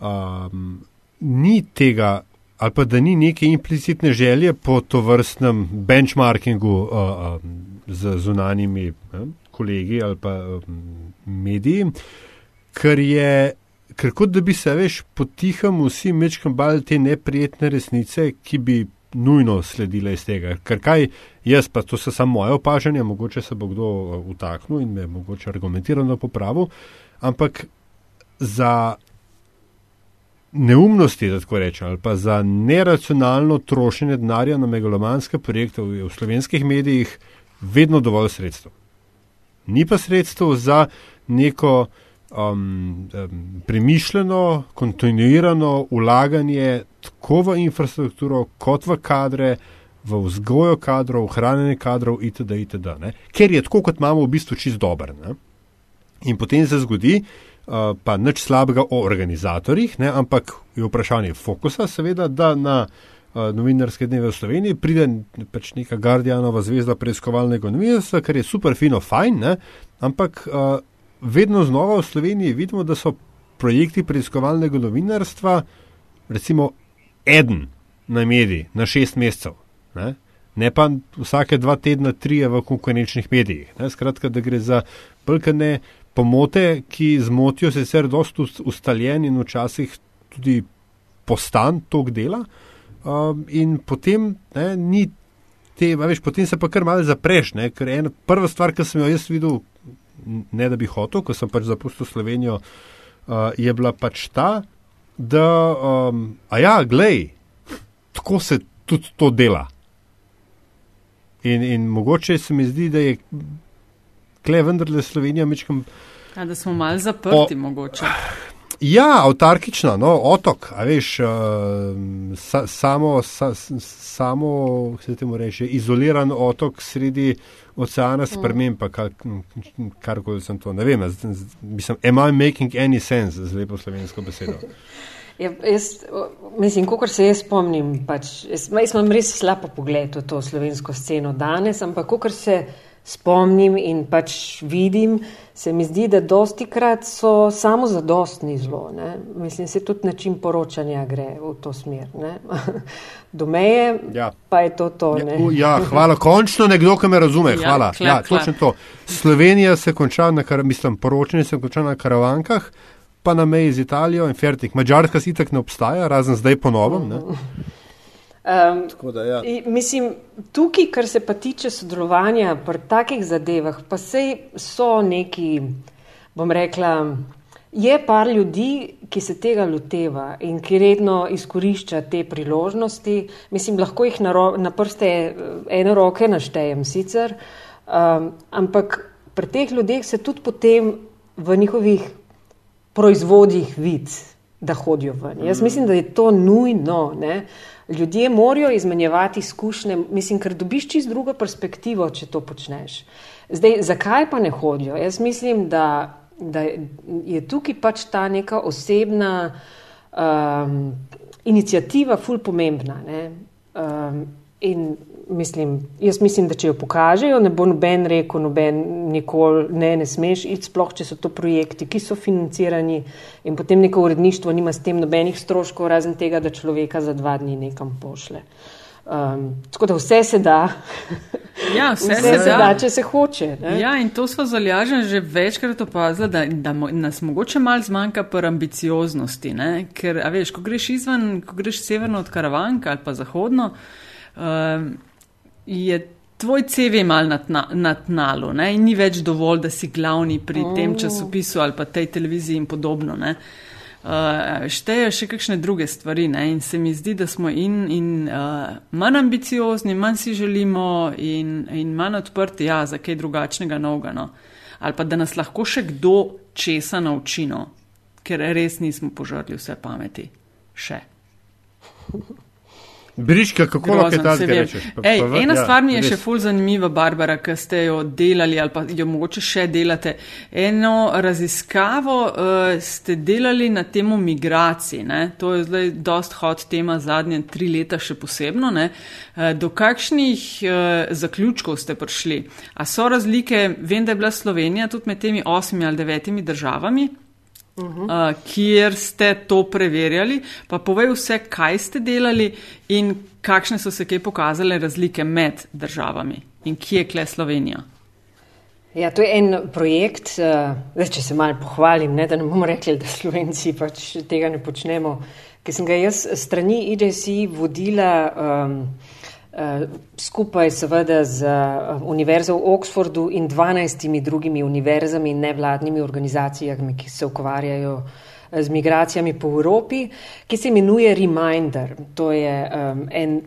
um, ni tega, ali pa da ni neke implicitne želje po to vrstnem benchmarkingu uh, uh, z zunanjimi ne, kolegi ali pa um, mediji, ker je. Ker kot da bi se, veš, potiham vsi mečkam bal te neprijetne resnice, ki bi nujno sledile iz tega. Ker kaj jaz, pa to so samo moje opažanje, mogoče se bo kdo utaknil uh, in me mogoče argumentirano popravil, ampak za neumnosti, da tako rečem, ali pa za neracionalno trošenje denarja na megalomanske projekte v, v slovenskih medijih vedno dovolj sredstev. Ni pa sredstev za neko um, um, premišljeno, kontinuirano ulaganje tako v infrastrukturo, kot v kadre, v vzgojo kadrov, hranjenje kadrov, itd. itd. Ne? Ker je tako, kot imamo, v bistvu čist dober. Ne? In potem se zgodi, uh, pa nič slabega o organizatorjih, ne? ampak je vprašanje fokusa, seveda, da na uh, novinarske dneve v Sloveniji pride pač neka Guardianova zvezda preiskovalnega novinarstva, kar je super, fino, fajn, ne? ampak uh, vedno znova v Sloveniji vidimo, da so projekti preiskovalnega novinarstva, recimo, en na mediji, na šest mesecev. Ne? ne pa vsake dva tedna, tri v konkurenčnih medijih. Ne? Skratka, da gre za brkane pomote, ki zmotijo sicer dosta ustaljen in včasih tudi postan tok dela. Um, in potem ne, ni te, veš, potem se pa kar malo zapreš, ne? ker ena prva stvar, ki sem jo jaz videl, ne da bi hotel, ko sem pač zapustil Slovenijo, uh, je bila pač ta, da, um, a ja, glej, tako se tudi to dela. In, in mogoče se mi zdi, da je kle vendarle Slovenija mečkam. Ja, da smo malo zaprti, o, mogoče. Ja, avtarkična, no, otok, a veš, uh, sa, samo, sa, samo, se temu reče, izoliran otok sredi oceana s premem, pa kar, karkoli sem to, ne vem, mislim, am I making any sense z lepo slovensko besedo? Ja, jaz, mislim, kot se jaz spomnim, pač, jaz, jaz imam res slabo pogled v to slovensko sceno danes, ampak kot se spomnim in pač vidim, se mi zdi, da dosti krat so samo zadostni zlo. Ne? Mislim, se tudi način poročanja gre v to smer. Ne? Do meje ja. pa je to to. Ja, ja, hvala, končno nekdo, ki me razume. Ja, hvala. Klep, ja, točno to. Slovenija se konča na, kar, mislim, poročanje se konča na karavankah, pa na meji z Italijo in Fertik. Mačarska si tak ne obstaja, razen zdaj ponovem. Um, da, ja. Mislim, tukaj, kar se pa tiče sodelovanja pri takih zadevah, pa sej so neki, bom rekla, je par ljudi, ki se tega loteva in ki redno izkorišča te priložnosti. Mislim, lahko jih na, ro, na prste eh, ene roke naštejem sicer, um, ampak pri teh ljudeh se tudi potem v njihovih proizvodih vidi da hodijo ven. Jaz mislim, da je to nujno. Ne? Ljudje morajo izmenjevati izkušnje, mislim, ker dobiš čist drugo perspektivo, če to počneš. Zdaj, zakaj pa ne hodijo? Jaz mislim, da, da je tukaj pač ta neka osebna um, inicijativa, ful pomembna. Um, in mislim, jaz mislim, da če jo pokažejo, ne bo noben rekel, noben nikoli ne, ne smeš iti, sploh če so to projekti, ki so financirani in potem neko uredništvo nima s tem nobenih stroškov, razen tega, da človeka za dva dni nekam pošle. Um, tako da vse se da. Ja, vse, vse se, se da. da, če se hoče. Ne? Ja, in to smo zalažen že večkrat opazili, da, da nas mogoče malo zmanjka pri ambicioznosti. Ne? Ker, a veš, ko greš izven, ko greš severno od Karavanka ali pa zahodno, um, je tvoj CV mal na, tna, na tnalu ne? in ni več dovolj, da si glavni pri oh. tem časopisu ali pa tej televiziji in podobno. Ne? Uh, šteje še kakšne druge stvari ne? in se mi zdi, da smo in, in uh, manj ambiciozni, manj si želimo in, in manj odprti ja, za kaj drugačnega novega. No? Ali pa da nas lahko še kdo česa naučino, ker res nismo požrli vse pameti. Še. Briška, kako lahko ta rečeš? Pa, Ej, pa, ena ja, stvar mi je res. še ful zanimiva, Barbara, ki ste jo delali ali pa jo mogoče še delate. Eno raziskavo uh, ste delali na temo migracij. Ne? To je zdaj dost hot tema zadnje tri leta še posebno. Uh, do kakšnih uh, zaključkov ste prišli? A so razlike, vem, da je bila Slovenija tudi med temi osmimi ali devetimi državami, uh -huh. uh, kjer ste to preverjali. Pa povej vse, kaj ste delali in kakšne so se kaj pokazale razlike med državami in kje je kle Slovenija. Ja, to je en projekt, uh, če se malo pohvalim, ne, da ne bomo rekli, da Slovenci pač tega ne počnemo, ki sem ga jaz strani IDC vodila. Um, Eh, skupaj seveda z eh, Univerzo v Oxfordu in 12 drugimi univerzami in nevladnimi organizacijami, ki se ukvarjajo eh, z migracijami po Evropi, ki se imenuje Reminder. To je um, en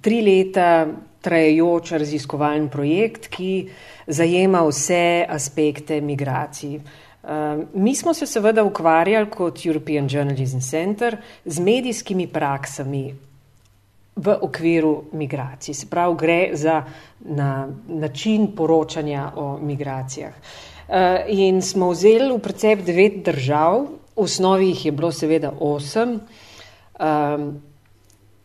tri leta trajajoč raziskovalni projekt, ki zajema vse aspekte migracij. Um, mi smo se seveda ukvarjali kot European Journalism Center z medijskimi praksami v okviru migracij. Se pravi, gre za na, način poročanja o migracijah. Uh, in smo vzeli v precep devet držav, v osnovi jih je bilo seveda osem, um,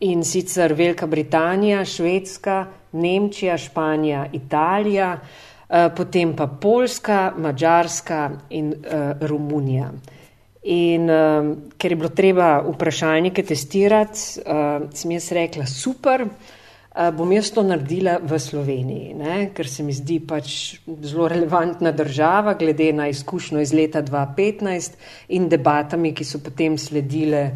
in sicer Velika Britanija, Švedska, Nemčija, Španija, Italija, uh, potem pa Poljska, Mačarska in uh, Romunija. In uh, ker je bilo treba vprašalnike testirati, uh, sem jaz rekla, super, uh, bom jaz to naredila v Sloveniji, ne? ker se mi zdi pač zelo relevantna država, glede na izkušnjo iz leta 2015 in debatami, ki so potem sledile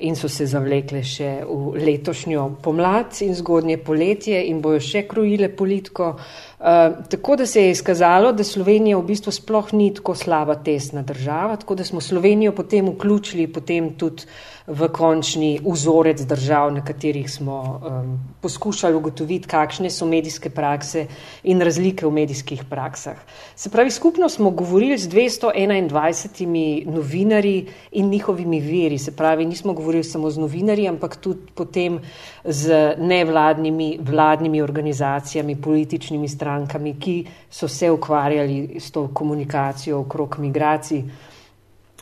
in so se zavlekle še v letošnjo pomlad in zgodnje poletje in bojo še krojile politiko. Uh, Eh, tako da se je izkazalo, da Slovenija v bistvu sploh ni tako slaba tesna država, tako da smo Slovenijo potem vključili potem tudi v končni vzorec držav, na katerih smo um, poskušali ugotoviti, kakšne so medijske prakse in razlike v medijskih praksah. Se pravi, skupno smo govorili z 221 novinarji in njihovimi veri, se pravi, nismo govorili samo z novinarji, ampak tudi potem z nevladnimi, vladnimi organizacijami, političnimi strankami, ki so se ukvarjali s to komunikacijo okrog migracij.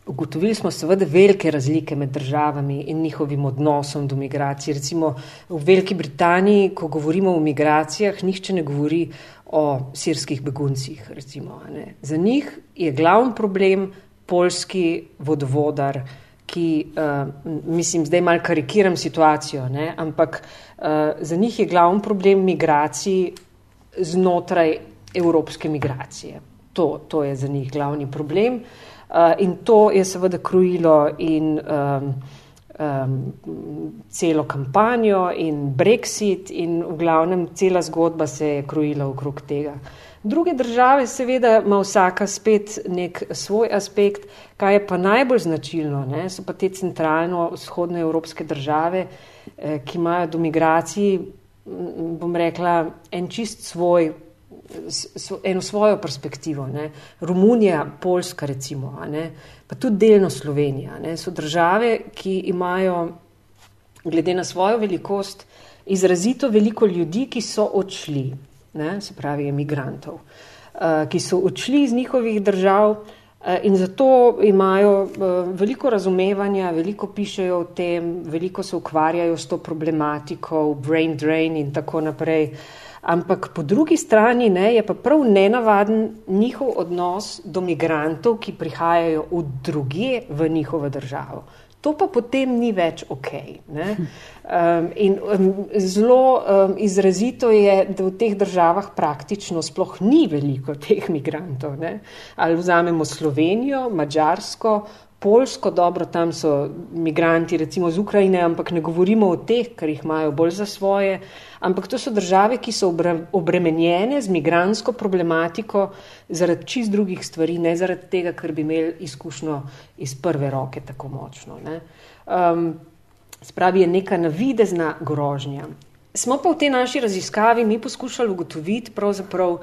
Ugotovili smo seveda velike razlike med državami in njihovim odnosom do migracij. Recimo v Veliki Britaniji, ko govorimo o migracijah, nihče ne govori o sirskih beguncih. Recimo, Za njih je glavni problem polski vodovodar, ki, uh, mislim, zdaj malo karikiram situacijo, ne? ampak uh, za njih je glavni problem migracij znotraj evropske migracije. To, to je za njih glavni problem. Uh, Uh, in to je seveda krojilo in um, um, celo kampanjo in Brexit in v glavnem cela zgodba se je krojila okrog tega. Druge države seveda ima vsaka spet nek svoj aspekt, kaj je pa najbolj značilno, ne, so pa te centralno-vzhodne evropske države, eh, ki imajo do migracij, bom rekla, en čist svoj eno svojo perspektivo. Ne. Romunija, Poljska, recimo, pa tudi delno Slovenija, ne, so države, ki imajo, glede na svojo velikost, izrazito veliko ljudi, ki so odšli, ne, se pravi, emigrantov, uh, ki so odšli iz njihovih držav. Eh, in zato imajo eh, veliko razumevanja, veliko pišejo o tem, veliko se ukvarjajo s to problematiko, brain drain in tako naprej. Ampak po drugi strani ne, je pa prav nenavaden njihov odnos do migrantov, ki prihajajo v druge v njihovo državo. To pa potem ni več ok. Um, in um, zelo um, izrazito je, da v teh državah praktično sploh ni veliko teh migrantov. Ne? Ali vzamemo Slovenijo, Mačarsko, Polsko, dobro, tam so migranti, recimo iz Ukrajine, ampak ne govorimo o teh, ker jih imajo bolj za svoje. Ampak to so države, ki so obremenjene z migransko problematiko zaradi čist drugih stvari, ne zaradi tega, ker bi imeli izkušnjo iz prve roke tako močno. Um, spravi je neka navidezna grožnja. Smo pa v tej naši raziskavi mi poskušali ugotoviti pravzaprav, um,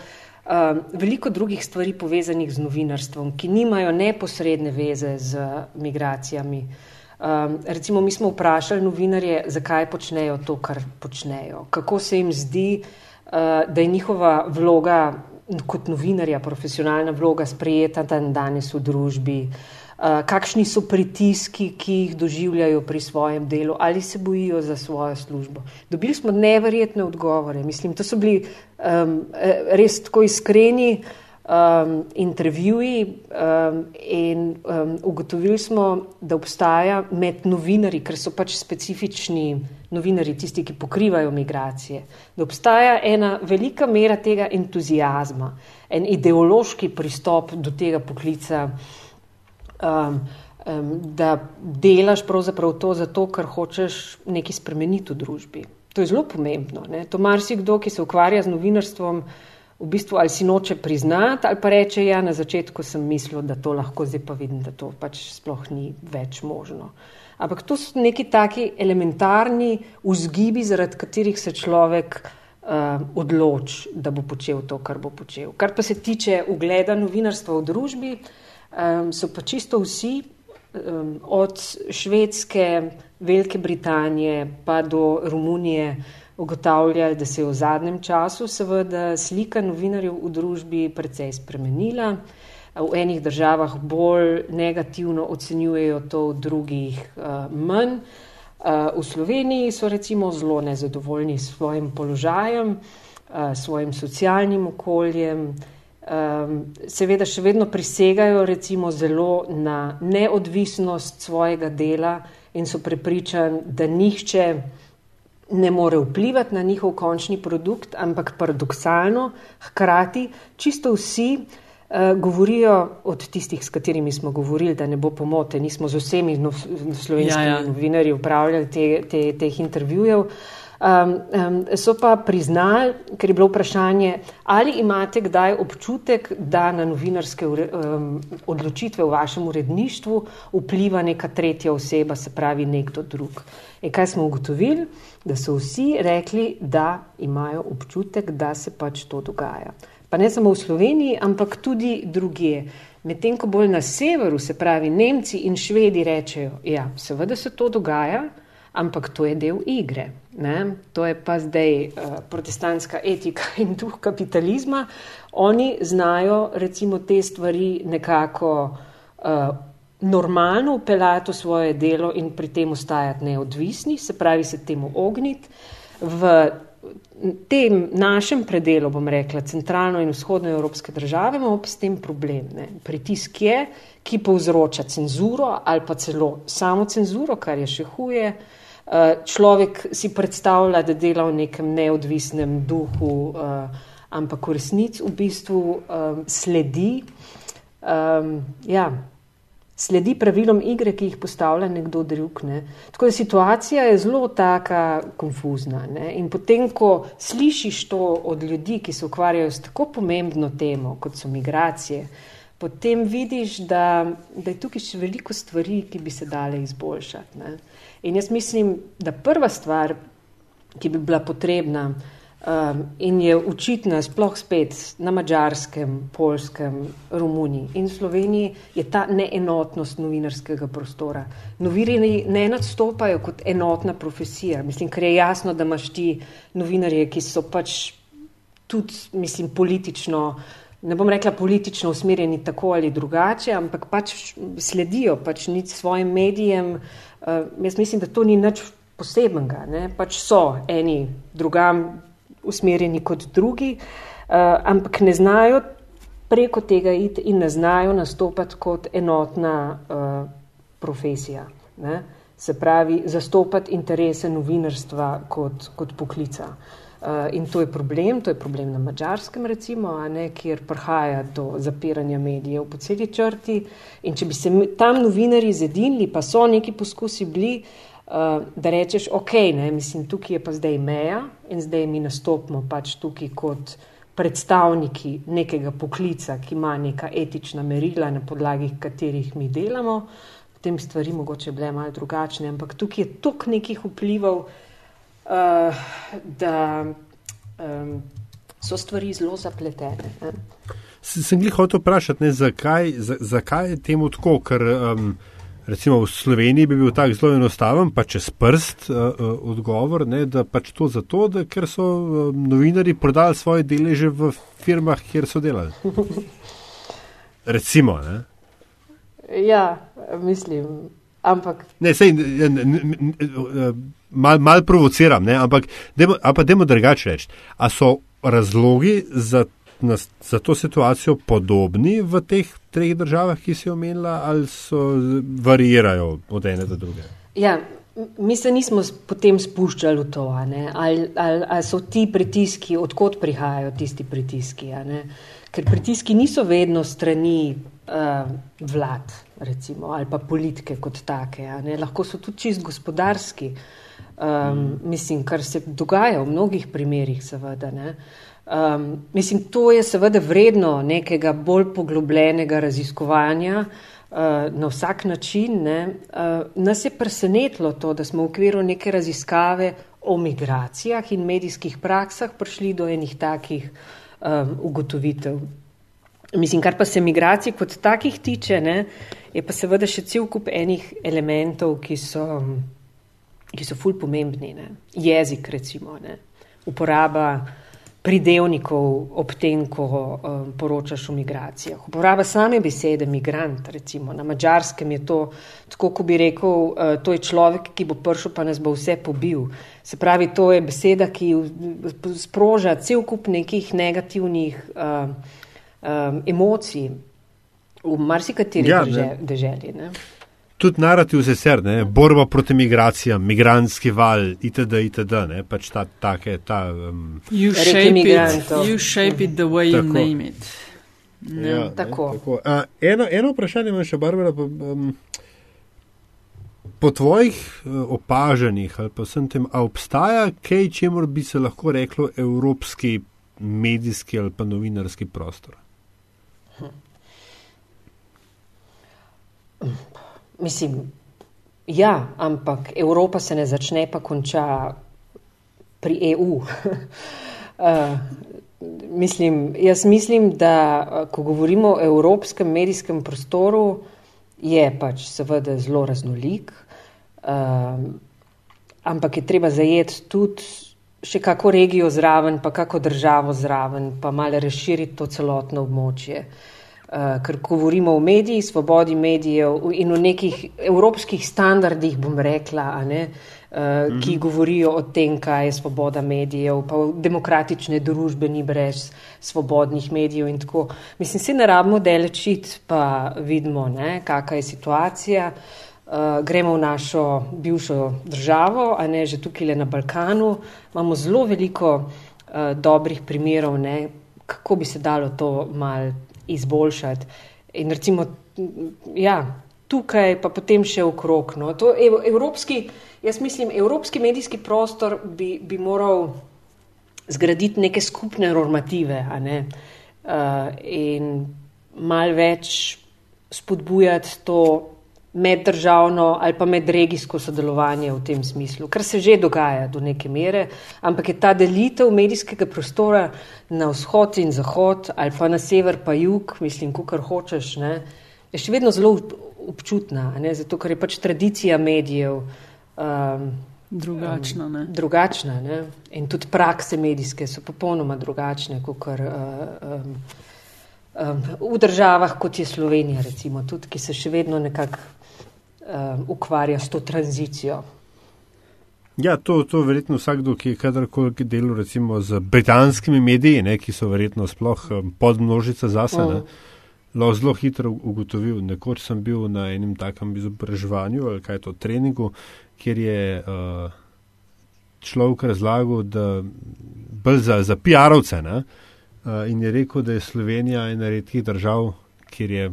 veliko drugih stvari povezanih z novinarstvom, ki nimajo neposredne veze z migracijami. Um, recimo, mi smo vprašali novinarje, zakaj počnejo to, kar počnejo, kako se jim zdi, uh, da je njihova vloga kot novinarja, profesionalna vloga, sprejeta dan danes v družbi. Uh, kakšni so pritiski, ki jih doživljajo pri svojem delu, ali se bojijo za svojo službo. Dobili smo neverjetne odgovore. Mislim, to so bili um, res tako iskreni um, intervjuji um, in um, ugotovili smo, da obstaja med novinari, ker so pač specifični novinari, tisti, ki pokrivajo migracije, da obstaja ena velika mera tega entuzijazma, en ideološki pristop do tega poklica um, um, da delaš pravzaprav to zato, ker hočeš nekaj spremeniti v družbi. To je zelo pomembno. Ne? To marsikdo, ki se ukvarja z novinarstvom, v bistvu ali si noče priznati, ali pa reče, ja, na začetku sem mislil, da to lahko, zdaj pa vidim, da to pač sploh ni več možno. Ampak to so neki taki elementarni vzgibi, zaradi katerih se človek uh, odloči, da bo počel to, kar bo počel. Kar pa se tiče ugleda novinarstva v družbi, uh, um, so pa čisto vsi, um, od Švedske, Velike Britanije pa do Romunije, ugotavljali, da se je v zadnjem času seveda slika novinarjev v družbi precej spremenila. V enih državah bolj negativno ocenjujejo to, v drugih uh, manj. Uh, v Sloveniji so recimo zelo nezadovoljni s svojim položajem, uh, svojim socialnim okoljem, um, seveda še vedno prisegajo recimo zelo na neodvisnost svojega dela in so prepričani, da nihče ne more vplivati na njihov končni produkt, ampak paradoksalno, hkrati čisto vsi uh, govorijo od tistih, s katerimi smo govorili, da ne bo pomote, nismo z vsemi no, slovenskimi ja, ja. novinarji upravljali te, te, teh intervjujev. Uh, Um, um, so pa priznali, ker je bilo vprašanje, ali imate kdaj občutek, da na novinarske um, odločitve v vašem uredništvu vpliva neka tretja oseba, se pravi nekdo drug. In kaj smo ugotovili? Da so vsi rekli, da imajo občutek, da se pač to dogaja. Pa ne samo v Sloveniji, ampak tudi druge. Medtem ko bolj na severu, se pravi Nemci in Švedi, rečejo, da ja, seveda se to dogaja, ampak to je del igre. Ne? To je pa zdaj uh, protestantska etika in duh kapitalizma. Oni znajo recimo te stvari nekako uh, normalno upeljati v svoje delo in pri tem ostajati neodvisni, se pravi se temu ogniti. V tem našem predelu, bom rekla, centralno in vzhodno evropske države, imamo s tem problem. Ne? Pritisk je, ki povzroča cenzuro ali pa celo samo cenzuro, kar je še huje. Uh, človek si predstavlja, da dela v nekem neodvisnem duhu, uh, ampak v resnici v bistvu um, sledi, ja, sledi pravilom igre, ki jih postavlja nekdo drug. Ne. Tako da situacija je zelo taka konfuzna. Ne. In potem, ko slišiš to od ljudi, ki se ukvarjajo s tako pomembno temo, kot so migracije, potem vidiš, da, da je tukaj še veliko stvari, ki bi se dale izboljšati. Ne. In jaz mislim, da prva stvar, ki bi bila potrebna Um, in je očitna, sploh spet na mačarskem, polskem, Romuniji in Sloveniji, je ta neenotnost novinarskega prostora. Novinarji ne nadstopajo kot enotna profesija. Mislim, ker je jasno, da imaš ti novinarje, ki so pač tudi, mislim, politično, ne bom rekla politično usmerjeni tako ali drugače, ampak pač sledijo pač svojim medijem. Uh, jaz mislim, da to ni nič posebenega. Ne? Pač so eni drugam usmerjeni kot drugi, uh, ampak ne znajo preko tega iti in ne znajo nastopati kot enotna uh, profesija. Ne? Se pravi, zastopati interese novinarstva kot, kot poklica. Uh, in to je problem, to je problem na mačarskem, recimo, ne, kjer prihaja do zapiranja medijev po celi črti. In če bi se tam novinari zedinili, pa so neki poskusi bili, uh, da rečeš, ok, ne, mislim, tukaj je pa zdaj meja in zdaj mi nastopimo pač tukaj kot predstavniki nekega poklica, ki ima neka etična merila, na podlagi katerih mi delamo. Potem stvari mogoče bile malo drugačne, ampak tukaj je toliko nekih vplivov, uh, da um, so stvari zelo zapletene. Ne. Sem jih hotel vprašati, ne, zakaj, zakaj je temu tako, ker um, recimo v Sloveniji bi bil tak zelo enostaven, pa čez prst uh, uh, odgovor, ne, da pač to zato, da, ker so uh, novinari prodali svoje deleže v firmah, kjer so delali. Recimo. Ne. Ja, mislim. Ampak. Ne, sej, mal, mal provociram, ne, ampak dajmo drugače reči. A so razlogi za na, za to situacijo podobni v teh treh državah, ki si omenila, ali so varirajo od ene do druge? Ja, mi se nismo potem spuščali v to, ali, ali, ali so ti pritiski, odkot prihajajo tisti pritiski. Ker pritiski niso vedno strani uh, vlad, recimo, ali pa politike kot take. Lahko so tudi čist gospodarski. Um. Mislim, kar se dogaja v mnogih primerjih, seveda. Uh, Um, mislim, to je seveda vredno nekega bolj poglobljenega raziskovanja uh, na vsak način. Ne. Uh, nas je presenetilo to, da smo v okviru neke raziskave o migracijah in medijskih praksah prišli do enih takih um, ugotovitev. Mislim, kar pa se migracij kot takih tiče, ne, je pa seveda še cel kup enih elementov, ki so, ki so ful pomembni. Ne. Jezik, recimo, ne. uporaba pridevnikov ob tem, ko um, poročaš o migracijah. Uporaba same besede migrant, recimo na mačarskem je to, tako ko bi rekel, uh, to je človek, ki bo prišel, pa nas bo vse pobil. Se pravi, to je beseda, ki sproža cel kup nekih negativnih uh, um, emocij v marsikateri ja, državi tudi narativ se ser, ne, borba proti migracijam, migranski val, itd., itd., ne, pač ta, take, ta. Um, you, shape it, you shape it the way you name it. Ne. Ja, tako. Ne, tako. A, eno, eno vprašanje imam še, Barbara, pa, um, po tvojih uh, opažanjih ali pa vsem tem, a obstaja kaj, čemu bi se lahko reklo evropski medijski ali pa novinarski prostor? Hm. Mislim, ja, ampak Evropa se ne začne, pa konča pri EU. uh, eh, mislim, jaz mislim, da ko govorimo o evropskem medijskem prostoru, je pač seveda zelo raznolik, uh, ampak je treba zajeti tudi še kako regijo zraven, pa kako državo zraven, pa malo razširiti to celotno območje. Uh, ker govorimo o medijih, svobodi medijev in o nekih evropskih standardih, bom rekla, ne, -hmm. ki govorijo o tem, kaj je svoboda medijev, pa demokratične družbe ni brez svobodnih medijev in tako. Mislim, se ne rabimo delečiti, pa vidimo, kakšna je situacija. Uh, gremo v našo bivšo državo, a ne že tukaj na Balkanu. Imamo zelo veliko uh, dobrih primerov, ne, kako bi se dalo to malce izboljšati. In recimo, ja, tukaj pa potem še okrog. No. To, evropski, jaz mislim, evropski medijski prostor bi, bi moral zgraditi neke skupne normative ne? uh, in mal več spodbujati to meddržavno ali pa medregijsko sodelovanje v tem smislu, kar se že dogaja do neke mere, ampak je ta delitev medijskega prostora na vzhod in zahod ali pa na sever pa jug, mislim, kar hočeš, ne, je še vedno zelo občutna, ne, zato ker je pač tradicija medijev. Um, Drugačna, ne? drugačna ne? in tudi prakse medijske so popolnoma drugačne kot uh, um, um, v državah, kot je Slovenija, recimo, tudi, ki se še vedno nekako um, ukvarja s to tranzicijo. Ja, to, to verjetno vsakdo, ki je kadarkoli delal recimo z britanskimi mediji, ne, ki so verjetno sploh um, podmnožica zase, mm. lahko zelo hitro ugotovil. Nekoč sem bil na enem takem izobraževanju ali kaj to treningu, kjer je uh, človek razlagal, da bolj za, za PR-ovce uh, in je rekel, da je Slovenija ena redkih držav, kjer je,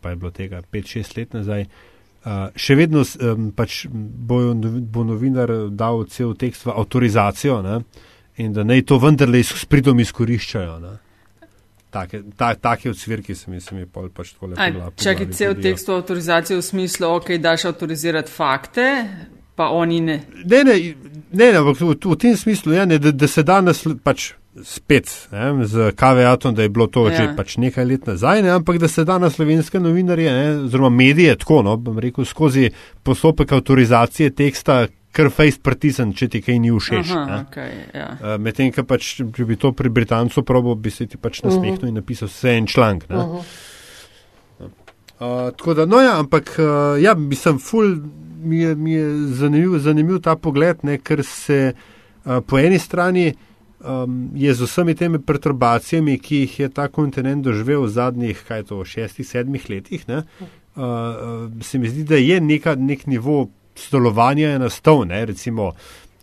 pa je bilo tega 5-6 let nazaj, uh, Uh, še vedno um, pač bo, bo novinar dal cel tekst v avtorizacijo ne? in da naj to vendarle s pridom izkoriščajo. Ne? Take, ta, take odsvirki se mi, se mi pol pač tole. Če je cel tekst v avtorizaciji v smislu, ok, daš avtorizirati fakte, pa oni ne. Ne, ne, ne, ne v, v, v tem smislu, ja, ne, da, da se danes pač spet ne, z kaveatom, da je bilo to ja. že pač nekaj let nazaj, ne, ampak da se da na slovenske novinarje, oziroma medije, tako, no, bom rekel, skozi postopek avtorizacije teksta, kar face pritisn, če ti kaj ni všeč. Aha, okay, ja. uh, Medtem, ker pač, če bi to pri Britancu probo, bi se ti pač nasmehnil uh -huh. in napisal vse en članek. Uh -huh. uh, tako da, no ja, ampak uh, ja, bi sem ful, mi je, mi je zanimiv, zanimiv ta pogled, ne, ker se uh, po eni strani um, je z vsemi temi perturbacijami, ki jih je ta kontinent doživel v zadnjih, kaj to, šestih, sedmih letih, ne, uh, uh, se mi zdi, da je neka, nek nivo sodelovanja nastal, ne, recimo.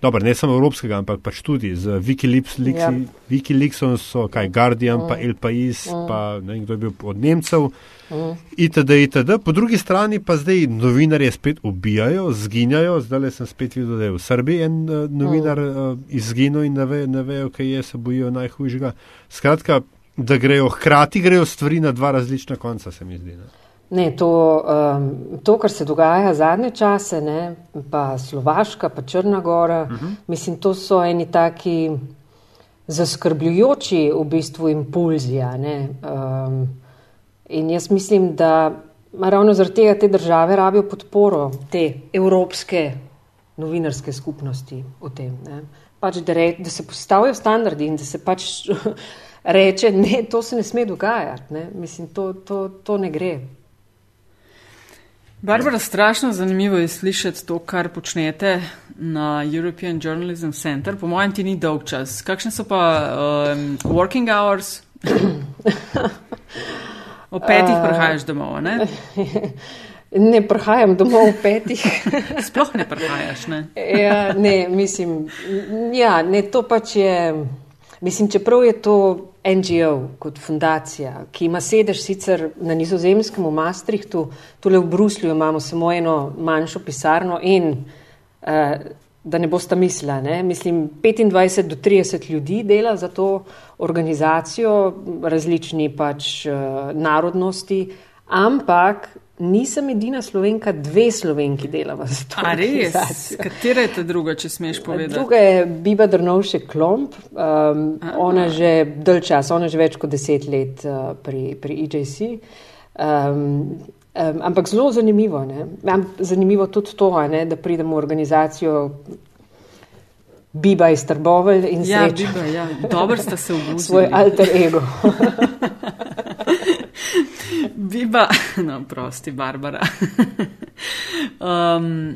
Dobar, ne samo evropskega, ampak pač tudi z Wikileaks, ja. Wikileaksom so kaj Guardian, mm. pa El Pais, mm. pa ne vem, kdo je bil od Nemcev. Uh, itd., itd. Po drugi strani pa zdaj novinarje spet ubijajo, zginjajo. Zdaj sem spet videl, da je v Srbiji en uh, novinar uh, izginil in ne vejo, ve, kaj je, se bojijo najhujšega. Skratka, da grejo hkrati, grejo stvari na dva različna konca, se mi zdi. Ne? Ne, to, um, to, kar se dogaja zadnje čase, ne, pa Slovaška, pa Črna Gora, uh mhm. -huh. mislim, to so eni taki zaskrbljujoči v bistvu impulzi. Um, In jaz mislim, da ravno zaradi tega te države rabijo podporo te evropske novinarske skupnosti v tem. Pač, da, re, da se postavijo standardi in da se pač reče, ne, to se ne sme dogajati. Ne? Mislim, to, to, to ne gre. Barbara, strašno zanimivo je slišati to, kar počnete na European Journalism Center. Po mojem, ti ni dolg čas. Kakšne so pa um, working hours? O petih uh, prihajaš domov, ne? Ne prihajam domov o petih. Sploh ne prihajaš, ne? ja, ne, mislim, ja, ne, to pač je, mislim, čeprav je to NGO kot fundacija, ki ima sedež sicer na nizozemskem v Maastrichtu, tule v Bruslju imamo samo eno manjšo pisarno in uh, da ne boste mislili. Ne? Mislim, 25 do 30 ljudi dela za to organizacijo, različni pač uh, narodnosti, ampak nisem edina slovenka, dve slovenki delava za to. A res? Katera je ta druga, če smeš povedati? Druga je Biba Drnovše Klomp, um, ona že dalj čas, ona že več kot deset let uh, pri, pri EJC. Um, Um, ampak zelo zanimivo je. Zanimivo tudi to, ne, da pridemo v organizacijo Biba iz Trbovelj in ja, Biba, ja. Dobro ste se obudili. Svoj alter ego. Biba, no, prosti, Barbara. um,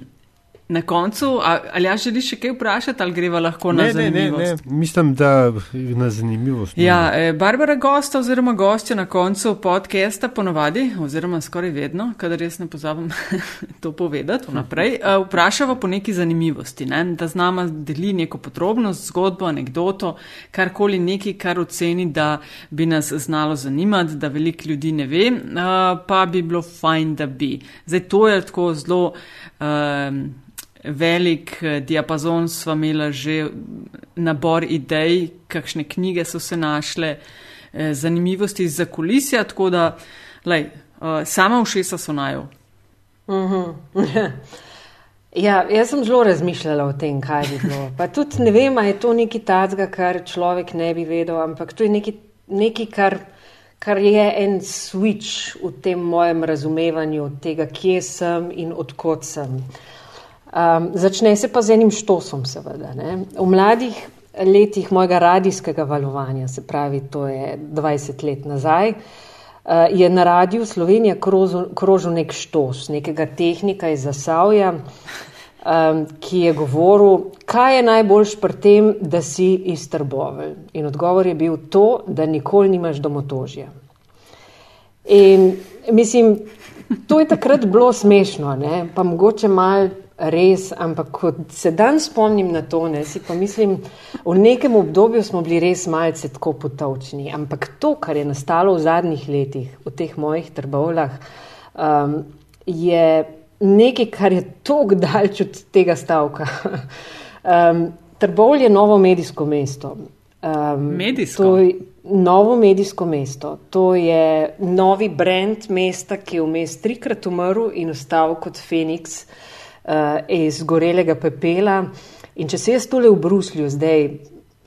Na koncu, ali ja želiš še kaj vprašati, ali greva lahko ne, na zanimivost? Ne, ne, ne. Mislim, da na zanimivost. Ja, e, Barbara gosta oziroma gostja na koncu podcasta ponovadi, oziroma skoraj vedno, kadar res ne pozabim to povedati vnaprej, e, vprašava po neki zanimivosti, ne? da z nama deli neko podrobnost, zgodbo, anegdoto, karkoli neki, kar oceni, da bi nas znalo zanimati, da veliko ljudi ne ve, e, pa bi bilo fajn, da bi. Zdaj to je tako zelo. Um, velik eh, diapazon sva imela že nabor idej, kakšne knjige so se našle, eh, zanimivosti iz zakulisja, tako da, lej, eh, sama všesa so najo. Mm -hmm. ja, jaz sem zelo razmišljala o tem, kaj bi bilo. Pa tudi ne vem, ali je to nekaj tacga, kar človek ne bi vedel, ampak to je nekaj, nekaj kar, kar je en switch v tem mojem razumevanju tega, kje sem in odkot sem. Um, začne se pa z enim štosom, seveda. Ne? V mladih letih mojega radijskega valovanja, se pravi, to je 20 let nazaj, uh, je na radiju Slovenija krožil nek štos, nekega tehnika iz Zasavja, um, ki je govoril, kaj je najboljš pri tem, da si iz Trbovelj. In odgovor je bil to, da nikoli nimaš domotožja. In mislim, to je takrat bilo smešno, ne? pa mogoče malo res, ampak ko se dan spomnim na to, ne, si pa mislim, v nekem obdobju smo bili res malce tako potovčni, ampak to, kar je nastalo v zadnjih letih, v teh mojih trbovlah, um, je nekaj, kar je tako daljč od tega stavka. um, Trbovl je novo medijsko mesto. Um, medijsko? To je novo medijsko mesto. To je novi brand mesta, ki je vmes trikrat umrl in ostal kot Feniks uh, iz gorelega pepela. In če se jaz tole v Bruslju zdaj,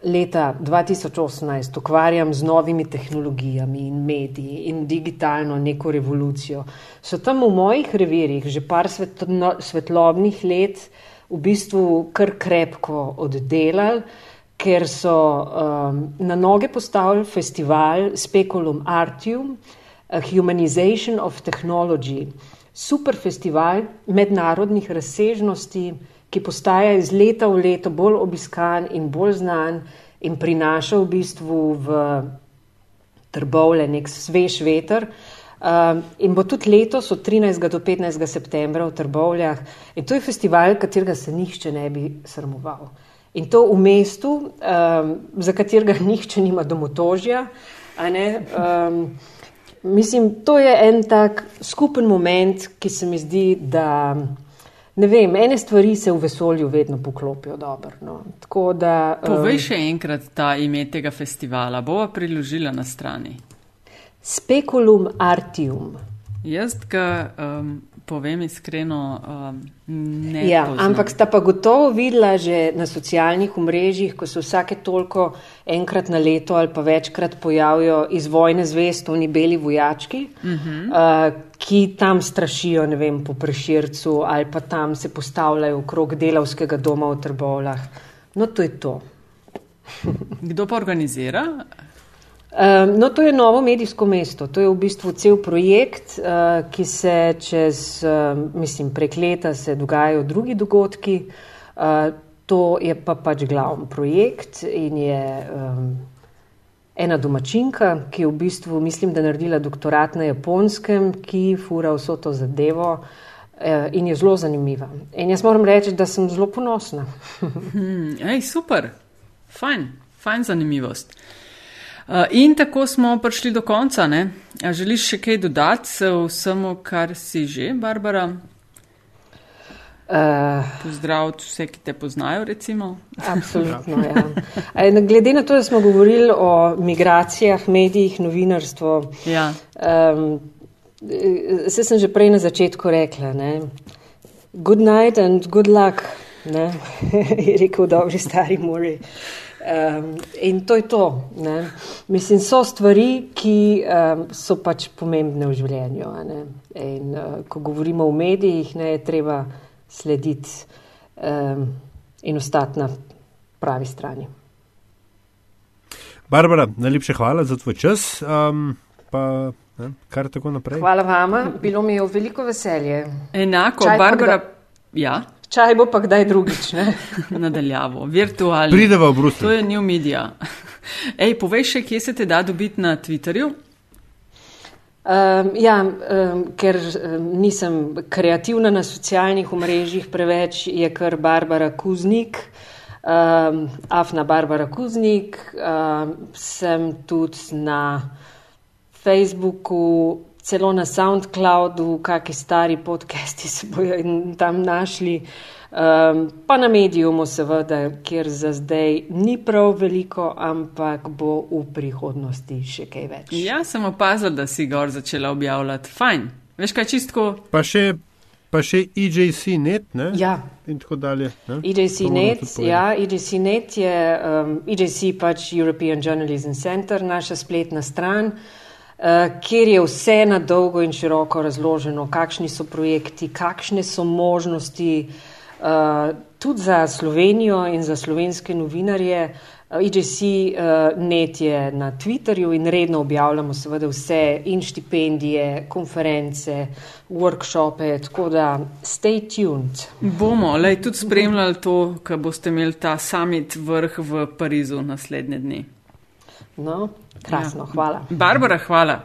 leta 2018, ukvarjam z novimi tehnologijami in mediji in digitalno neko revolucijo, so tam v mojih revirjih že par svetlo, svetlobnih let v bistvu kar krepko oddelali. Ker so um, na noge postavili festival Speculum Artium, a Humanization of Technology, super festival mednarodnih razsežnosti, ki postaja iz leta v leto bolj obiskan in bolj znan in prinaša v bistvu v trbovle nek svež veter. Uh, in bo tudi letos od 13. do 15. septembra v Trbovljah. In to je festival, katerega se nihče ne bi sramoval. In to v mestu, um, za katerega nihče nima domotožja. Um, Mislim, to je en tak skupen moment, ki se mi zdi, da ne vem, ene stvari se v vesolju vedno poklopijo dobro. No. Da, Povej um, še enkrat ta ime tega festivala, bova priložila na strani. Speculum Artium. Jaz ga um, povem iskreno, um, ne. Ja, ampak sta pa gotovo videla že na socialnih omrežjih, ko se vsake toliko enkrat na leto ali pa večkrat pojavijo iz vojne zvest oni beli vojački, uh -huh. uh, ki tam strašijo, ne vem, po prešircu ali pa tam se postavljajo okrog delavskega doma v Trbovlah. No, to je to. Kdo pa organizira? No, to je novo medijsko mesto. To je v bistvu cel projekt, uh, ki se čez, mislim, prek leta se dogajajo drugi dogodki. Uh, to je pa pač glavni projekt in je ena domačinka, ki je v bistvu, mislim, da naredila doktorat na japonskem, ki fura vso to zadevo. In je zelo zanimiva. In jaz moram reči, da sem zelo ponosna. hmm, ej, super, fajn, fajn zanimivost. Eh, in tako smo prišli do konca. Ne? A želiš še kaj dodati vsemu, kar si že, Barbara? Uh, Pozdravljati vse, ki te poznajo, recimo. Absolutno. ja. Glede na to, da smo govorili o migracijah, medijih, novinarstvu, ja. um, se sem že prej na začetku rekla. Ne? Good night and good luck, je rekel dobri stari Mori. Um, in to je to. Ne? Mislim, so stvari, ki um, so pač pomembne v življenju. In, uh, ko govorimo o medijih, ne, je treba slediti um, in ostati na pravi strani. Barbara, najlepša hvala za tvoj čas. Um, pa, ne, kar tako naprej. Hvala vama, bilo mi je veliko veselje. Enako, Čaj Barbara. Ja. Čaj bo pa kdaj drugič. Nadaljavo, virtualno. Prideva v Bruselj. To je new media. Ej, povej še, kje se te da dobiti na Twitterju? Um, ja, um, ker um, nisem kreativna na socialnih omrežjih preveč, je kar Barbara Kuznik, um, Afna Barbara Kuznik, um, sem tudi na Facebooku, celo na SoundCloudu, kakšni stari podcasti se bojo tam našli, um, pa na medijumu, seveda, kjer za zdaj ni prav veliko, ampak bo v prihodnosti še kaj več. Ja, sem opazil, da si gor začela objavljati. Fajn, veš kaj čistko. Pa še pa še EJC.net ne? Ja, in tako dalje. ne? Tudi povedati. ja, EJC.net je um, EJC pač European Journalism Center, naša spletna stran, uh, kjer je vse na dolgo in široko razloženo, kakšni so projekti, kakšne so možnosti uh, tudi za Slovenijo in za slovenske novinarje. Uh, EJC.net je na Twitterju in redno objavljamo seveda vse in štipendije, konference, workshope, tako da stay tuned. Bomo, lej, tudi spremljali to, ko boste imeli ta summit vrh v Parizu naslednje dni. No, krasno, hvala. Barbara, hvala.